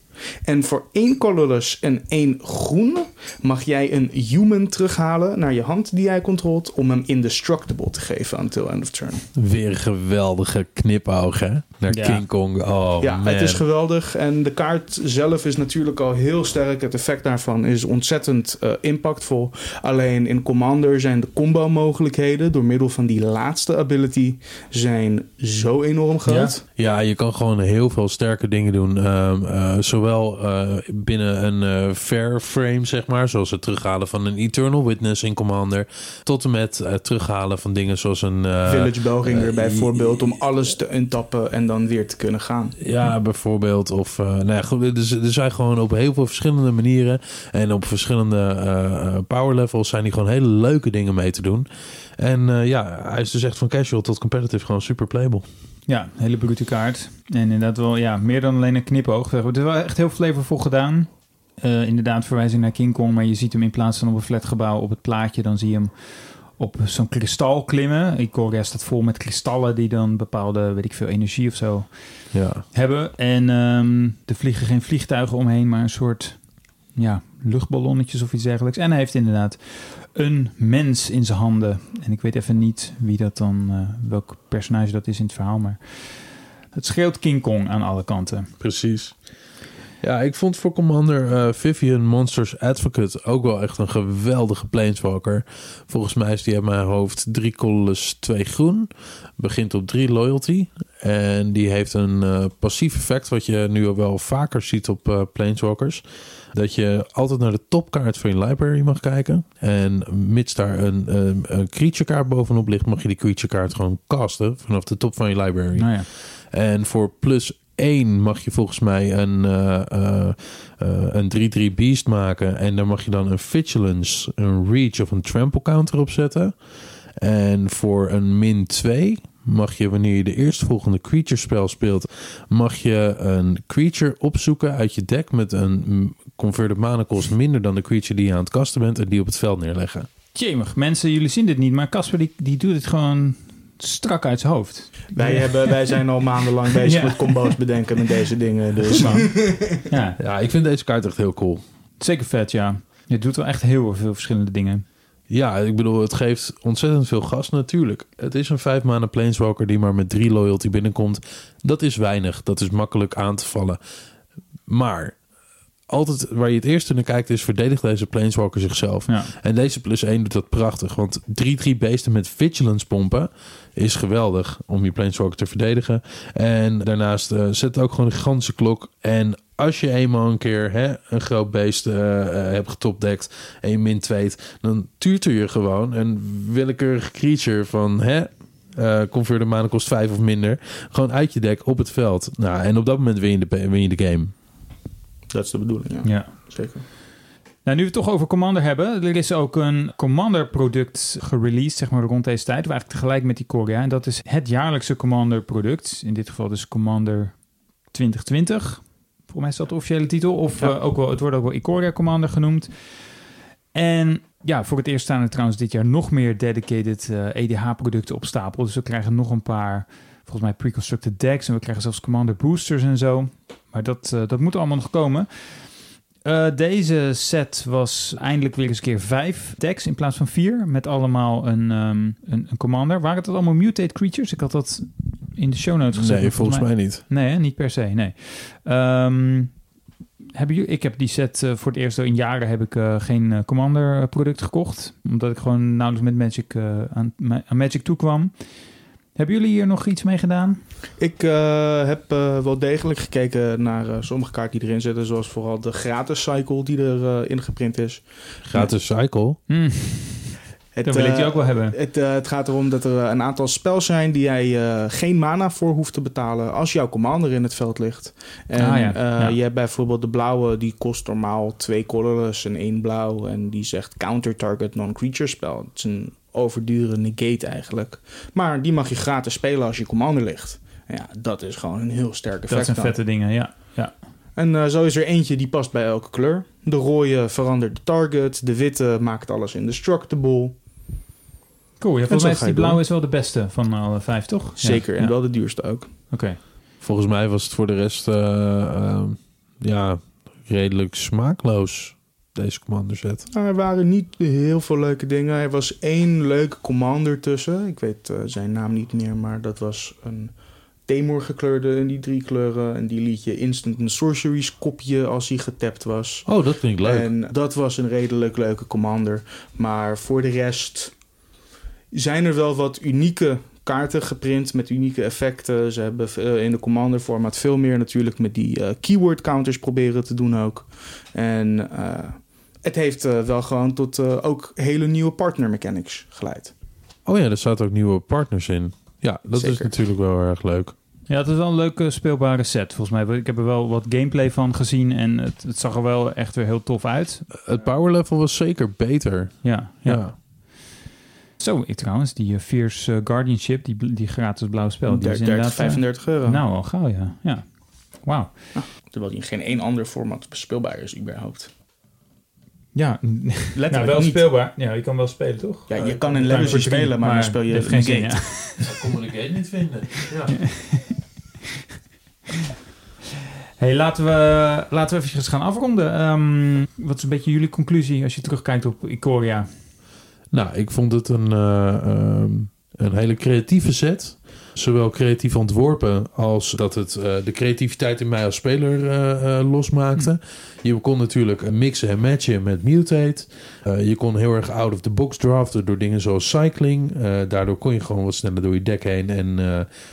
En voor één colorless en één groen mag jij een human terughalen naar je hand die jij controlt om hem indestructible te geven until end of turn. Weer een geweldige knipoog, hè? Naar Ja. King Kong. Oh, ja, man. het is geweldig en de kaart zelf is natuurlijk al heel sterk. Het effect daarvan is ontzettend eh, impactvol. Alleen in Commander zijn de combo mogelijkheden door middel van die laatste ability zijn zo enorm groot. Ja, je kan gewoon heel veel sterke dingen doen. Ehm, eh, zowel eh, binnen een eh, fair frame, zeg maar, zoals het terughalen van een Eternal Witness in Commander, tot en met het terughalen van dingen zoals een eh, Village Bell ging er eh, bijvoorbeeld om alles te untappen en dan weer te kunnen gaan. Ja, bijvoorbeeld. Of, eh nou ja, goed, dus, er zijn gewoon op heel veel verschillende manieren en op verschillende eh, eh, power levels zijn die gewoon hele leuke dingen mee te doen. En eh, ja, hij is dus echt van casual tot competitive gewoon super playable. Ja, hele brute kaart. En inderdaad wel, ja, meer dan alleen een knipoog. Het is wel echt heel flavorvol gedaan. Eh, inderdaad, verwijzing naar King Kong. Maar je ziet hem in plaats van op een flatgebouw op het plaatje... dan zie je hem op zo'n kristal klimmen. Ikoria staat vol met kristallen die dan bepaalde, weet ik veel, energie of zo Ja, hebben. En ehm, er vliegen geen vliegtuigen omheen, maar een soort ja, luchtballonnetjes of iets dergelijks. En hij heeft inderdaad een mens in zijn handen. En ik weet even niet wie dat dan, eh, welk personage dat is in het verhaal, maar het scheelt King Kong aan alle kanten. precies. Ja, ik vond voor Commander eh, Vivian Monsters Advocate ook wel echt een geweldige planeswalker. Volgens mij is die uit mijn hoofd 3 colorless 2 groen. Begint op 3 loyalty. En die heeft een eh, passief effect wat je nu wel vaker ziet op planeswalkers. Dat je altijd naar de topkaart van je library mag kijken. En mits daar een, een, een creature kaart bovenop ligt, mag je die creature kaart gewoon casten vanaf de top van je library. Nou ja, En voor plus 1 mag je volgens mij een, eh, eh, eh, een 3-3 beast maken. En daar mag je dan een vigilance, een reach of een trample counter op zetten. En voor een min 2 mag je, wanneer je de eerstvolgende creature spel speelt, mag je een creature opzoeken uit je deck met een converted mana cost minder dan de creature die je aan het kasten bent en die op het veld neerleggen. Jemig, mensen, jullie zien dit niet, maar Casper die, die doet het gewoon strak uit zijn hoofd. Wij, hebben, wij zijn al maandenlang bezig Ja. met combo's bedenken met deze dingen. Dus. Ja, Ja, ik vind deze kaart echt heel cool. zeker vet, ja. Je doet wel echt heel veel verschillende dingen. Ja, ik bedoel, het geeft ontzettend veel gas natuurlijk. Het is een vijf maanden planeswalker die maar met drie loyalty binnenkomt. Dat is weinig, dat is makkelijk aan te vallen. Maar altijd waar je het eerst naar kijkt is... verdedigt deze planeswalker zichzelf. Ja. En deze plus 1 doet dat prachtig. Want 3-3 beesten met vigilance pompen is geweldig om je planeswalker te verdedigen. En daarnaast eh, zet ook gewoon een gigantische klok. En als je eenmaal een keer hè, een groot beest eh, eh, hebt getopdekt en je min 2, dan tuurt je gewoon een willekeurige creature van hè, eh converter mana kost 5 of minder. Gewoon uit je deck op het veld. Nou, en op dat moment win je de, win je de game. Dat is de bedoeling, ja. ja. Zeker. Nou, nu we het toch over Commander hebben. Er is ook een Commander product gereleased, zeg maar rond deze tijd. Eigenlijk tegelijk met die Ikoria. En dat is het jaarlijkse Commander product. In dit geval dus Commander 2020. Volgens mij is dat de officiële titel. Of Ja. eh, ook wel, het wordt ook wel Ikoria Commander genoemd. En ja, voor het eerst staan er trouwens dit jaar nog meer dedicated EDH-producten op stapel. Dus we krijgen nog een paar, volgens mij pre-constructed decks. En we krijgen zelfs Commander boosters en zo. Maar dat, eh, dat moet allemaal nog komen. Eh, deze set was eindelijk weer eens een keer vijf decks in plaats van vier. Met allemaal een, ehm, een, een commander. Waren dat allemaal mutate creatures? Ik had dat in de show notes gezet. Nee, volgens mij niet. Nee, hè? niet per se, nee. Ehm, hebben jullie, ik heb die set eh, voor het eerst in jaren heb ik eh, geen Commander product gekocht. Omdat ik gewoon nauwelijks met Magic aan, aan Magic toekwam. Hebben jullie hier nog iets mee gedaan? Ik eh, heb eh, wel degelijk gekeken naar eh, sommige kaarten die erin zitten. Zoals vooral de gratis cycle die er eh, ingeprint is. Gratis cycle. Hm, Het, dat wil ik die ook wel hebben. Het, het gaat erom dat er een aantal spels zijn die jij eh, geen mana voor hoeft te betalen als jouw commander in het veld ligt. En Ah, ja. eh, Ja. je hebt bijvoorbeeld de blauwe, die kost normaal twee colorless en één blauw. En die zegt counter target non-creature spel. Het is een overdure negate eigenlijk. Maar die mag je gratis spelen als je commander ligt. Ja, dat is gewoon een heel sterk effect. Dat zijn dan. vette dingen, ja. ja. En eh, zo is er eentje die past bij elke kleur. De rode verandert de target. De witte maakt alles indestructible. Cool, ja, volgens mij is die blauwe is wel de beste van alle vijf, toch? Ja, Zeker, en ja. wel de duurste ook. Oké. Volgens mij was het voor de rest eh, eh, ja, redelijk smaakloos. Deze commander set? Nou, er waren niet heel veel leuke dingen. Er was één leuke commander tussen. Ik weet eh, zijn naam niet meer, maar dat was een Temur gekleurde in die drie kleuren. En die liet je instant een sorceries kopje als hij getapt was. Oh, dat vind ik leuk. En dat was een redelijk leuke commander. Maar voor de rest zijn er wel wat unieke kaarten geprint met unieke effecten. Ze hebben eh, in de commander format veel meer natuurlijk met die eh, keyword counters proberen te doen ook. En eh, het heeft eh, wel gewoon tot eh, ook hele nieuwe partner mechanics geleid. Oh ja, er zaten ook nieuwe partners in. Ja, dat is natuurlijk wel erg leuk. Ja, het is wel een leuke speelbare set volgens mij. Ik heb er wel wat gameplay van gezien en het, het zag er wel echt weer heel tof uit. Het power level was zeker beter. Ja, ja. Ja. Zo, ik trouwens, die eh, Fierce Guardianship, die, die gratis blauwe spel, die is 30, inderdaad... eh, 35 euro. nou, al gauw, ja. ja. Wauw. Terwijl die in geen één ander format bespeelbaar is überhaupt. Ja, Letterlijk nou, wel niet. speelbaar. Ja, je kan wel spelen, toch? Ja, je Eh, kan in Legacy drie, spelen, maar dan speel je heeft geen zin, gate. ja. Dat kon ik het niet vinden. Ja. Hey, laten we, laten we even gaan afronden. Ehm, wat is een beetje jullie conclusie als je terugkijkt op Ikoria? Nou, ik vond het een, eh, ehm, een hele creatieve set. Zowel creatief ontworpen als dat het eh, de creativiteit in mij als speler eh, eh, losmaakte. Je kon natuurlijk mixen en matchen met Mutate. Je kon heel erg out of the box draften door dingen zoals cycling. Daardoor kon je gewoon wat sneller door je deck heen en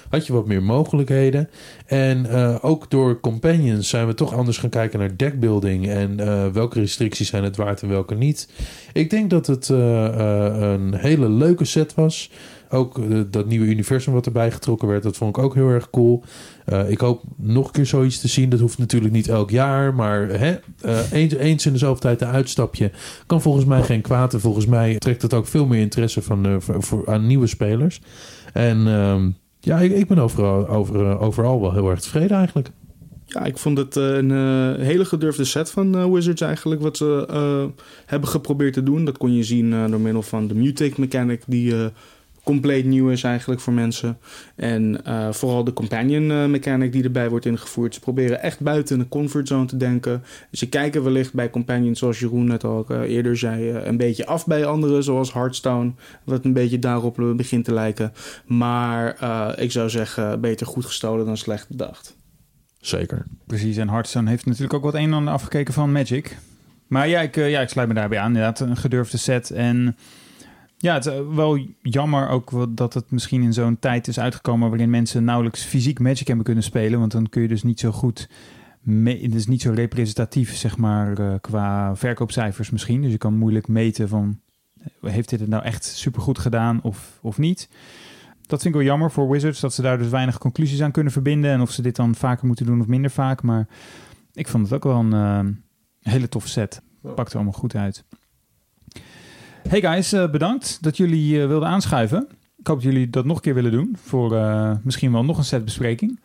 had je wat meer mogelijkheden. En ook door companions zijn we toch anders gaan kijken naar deckbuilding en welke restricties zijn het waard en welke niet. Ik denk dat het een hele leuke set was. Ook eh, dat nieuwe universum wat erbij getrokken werd, dat vond ik ook heel erg cool. Eh, ik hoop nog een keer zoiets te zien. Dat hoeft natuurlijk niet elk jaar, maar hè, eh, eens, in de zoveel tijd een uitstapje kan volgens mij geen kwaad. En volgens mij trekt het ook veel meer interesse van, voor, aan nieuwe spelers. En ehm, ja, ik, ben overal, over, overal wel heel erg tevreden eigenlijk. Ja, ik vond het een hele gedurfde set van Wizards eigenlijk, wat ze hebben geprobeerd te doen. Dat kon je zien door middel van de Mutate mechanic, die eh, compleet nieuw is eigenlijk voor mensen. En eh, vooral de companion eh, mechanic die erbij wordt ingevoerd. Ze proberen echt buiten de comfortzone te denken. Ze kijken wellicht bij companions, zoals Jeroen net al eh, eerder zei, een beetje af bij anderen, zoals Hearthstone, wat een beetje daarop begint te lijken. Maar eh, ik zou zeggen, beter goed gestolen dan slecht bedacht. Zeker. Precies, en Hearthstone heeft natuurlijk ook wat een en ander afgekeken van Magic. Maar ja, ik, ja, ik sluit me daarbij aan. Inderdaad, een gedurfde set. En ja, het is eh, wel jammer ook dat het misschien in zo'n tijd is uitgekomen... waarin mensen nauwelijks fysiek Magic hebben kunnen spelen. Want dan kun je dus niet zo goed... me- Het is niet zo representatief, zeg maar, eh, qua verkoopcijfers misschien. Dus je kan moeilijk meten van... eh, heeft dit het nou echt supergoed gedaan of, of niet? Dat vind ik wel jammer voor Wizards, dat ze daar dus weinig conclusies aan kunnen verbinden. En of ze dit dan vaker moeten doen of minder vaak. Maar ik vond het ook wel een hele toffe set. Pakt er allemaal goed uit. Hey guys, eh, bedankt dat jullie eh, wilden aanschuiven. Ik hoop dat jullie dat nog een keer willen doen. Voor eh, misschien wel nog een setbespreking.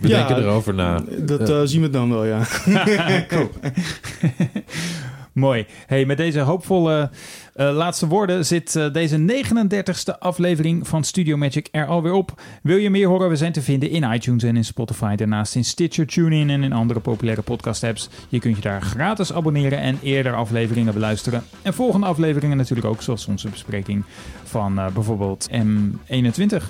We Ja, denken erover na. Dat eh, zien we dan wel, ja. Cool. Mooi. Hey, met deze hoopvolle eh, laatste woorden zit eh, deze 39ste aflevering van Studio Magic er alweer op. Wil je meer horen? We zijn te vinden in iTunes en in Spotify. Daarnaast in Stitcher, TuneIn en in andere populaire podcast apps. Je kunt je daar gratis abonneren en eerder afleveringen beluisteren. En volgende afleveringen natuurlijk ook, zoals onze bespreking van eh, bijvoorbeeld M21.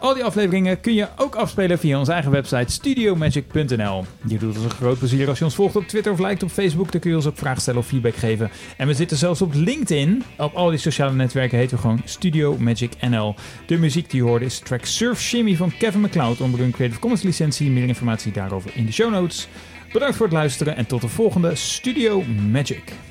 Al die afleveringen kun je ook afspelen via onze eigen website studiomagic.nl. Je doet ons een groot plezier als je ons volgt op Twitter of liked op Facebook. Dan kun je ons ook vragen stellen of feedback geven. En we zitten zelfs op LinkedIn. Op al die sociale netwerken heten we gewoon Studio Magic NL. De muziek die je hoorde is track Surf Shimmy van Kevin MacLeod onder een Creative Commons licentie. Meer informatie daarover in de show notes. Bedankt voor het luisteren en tot de volgende Studio Magic.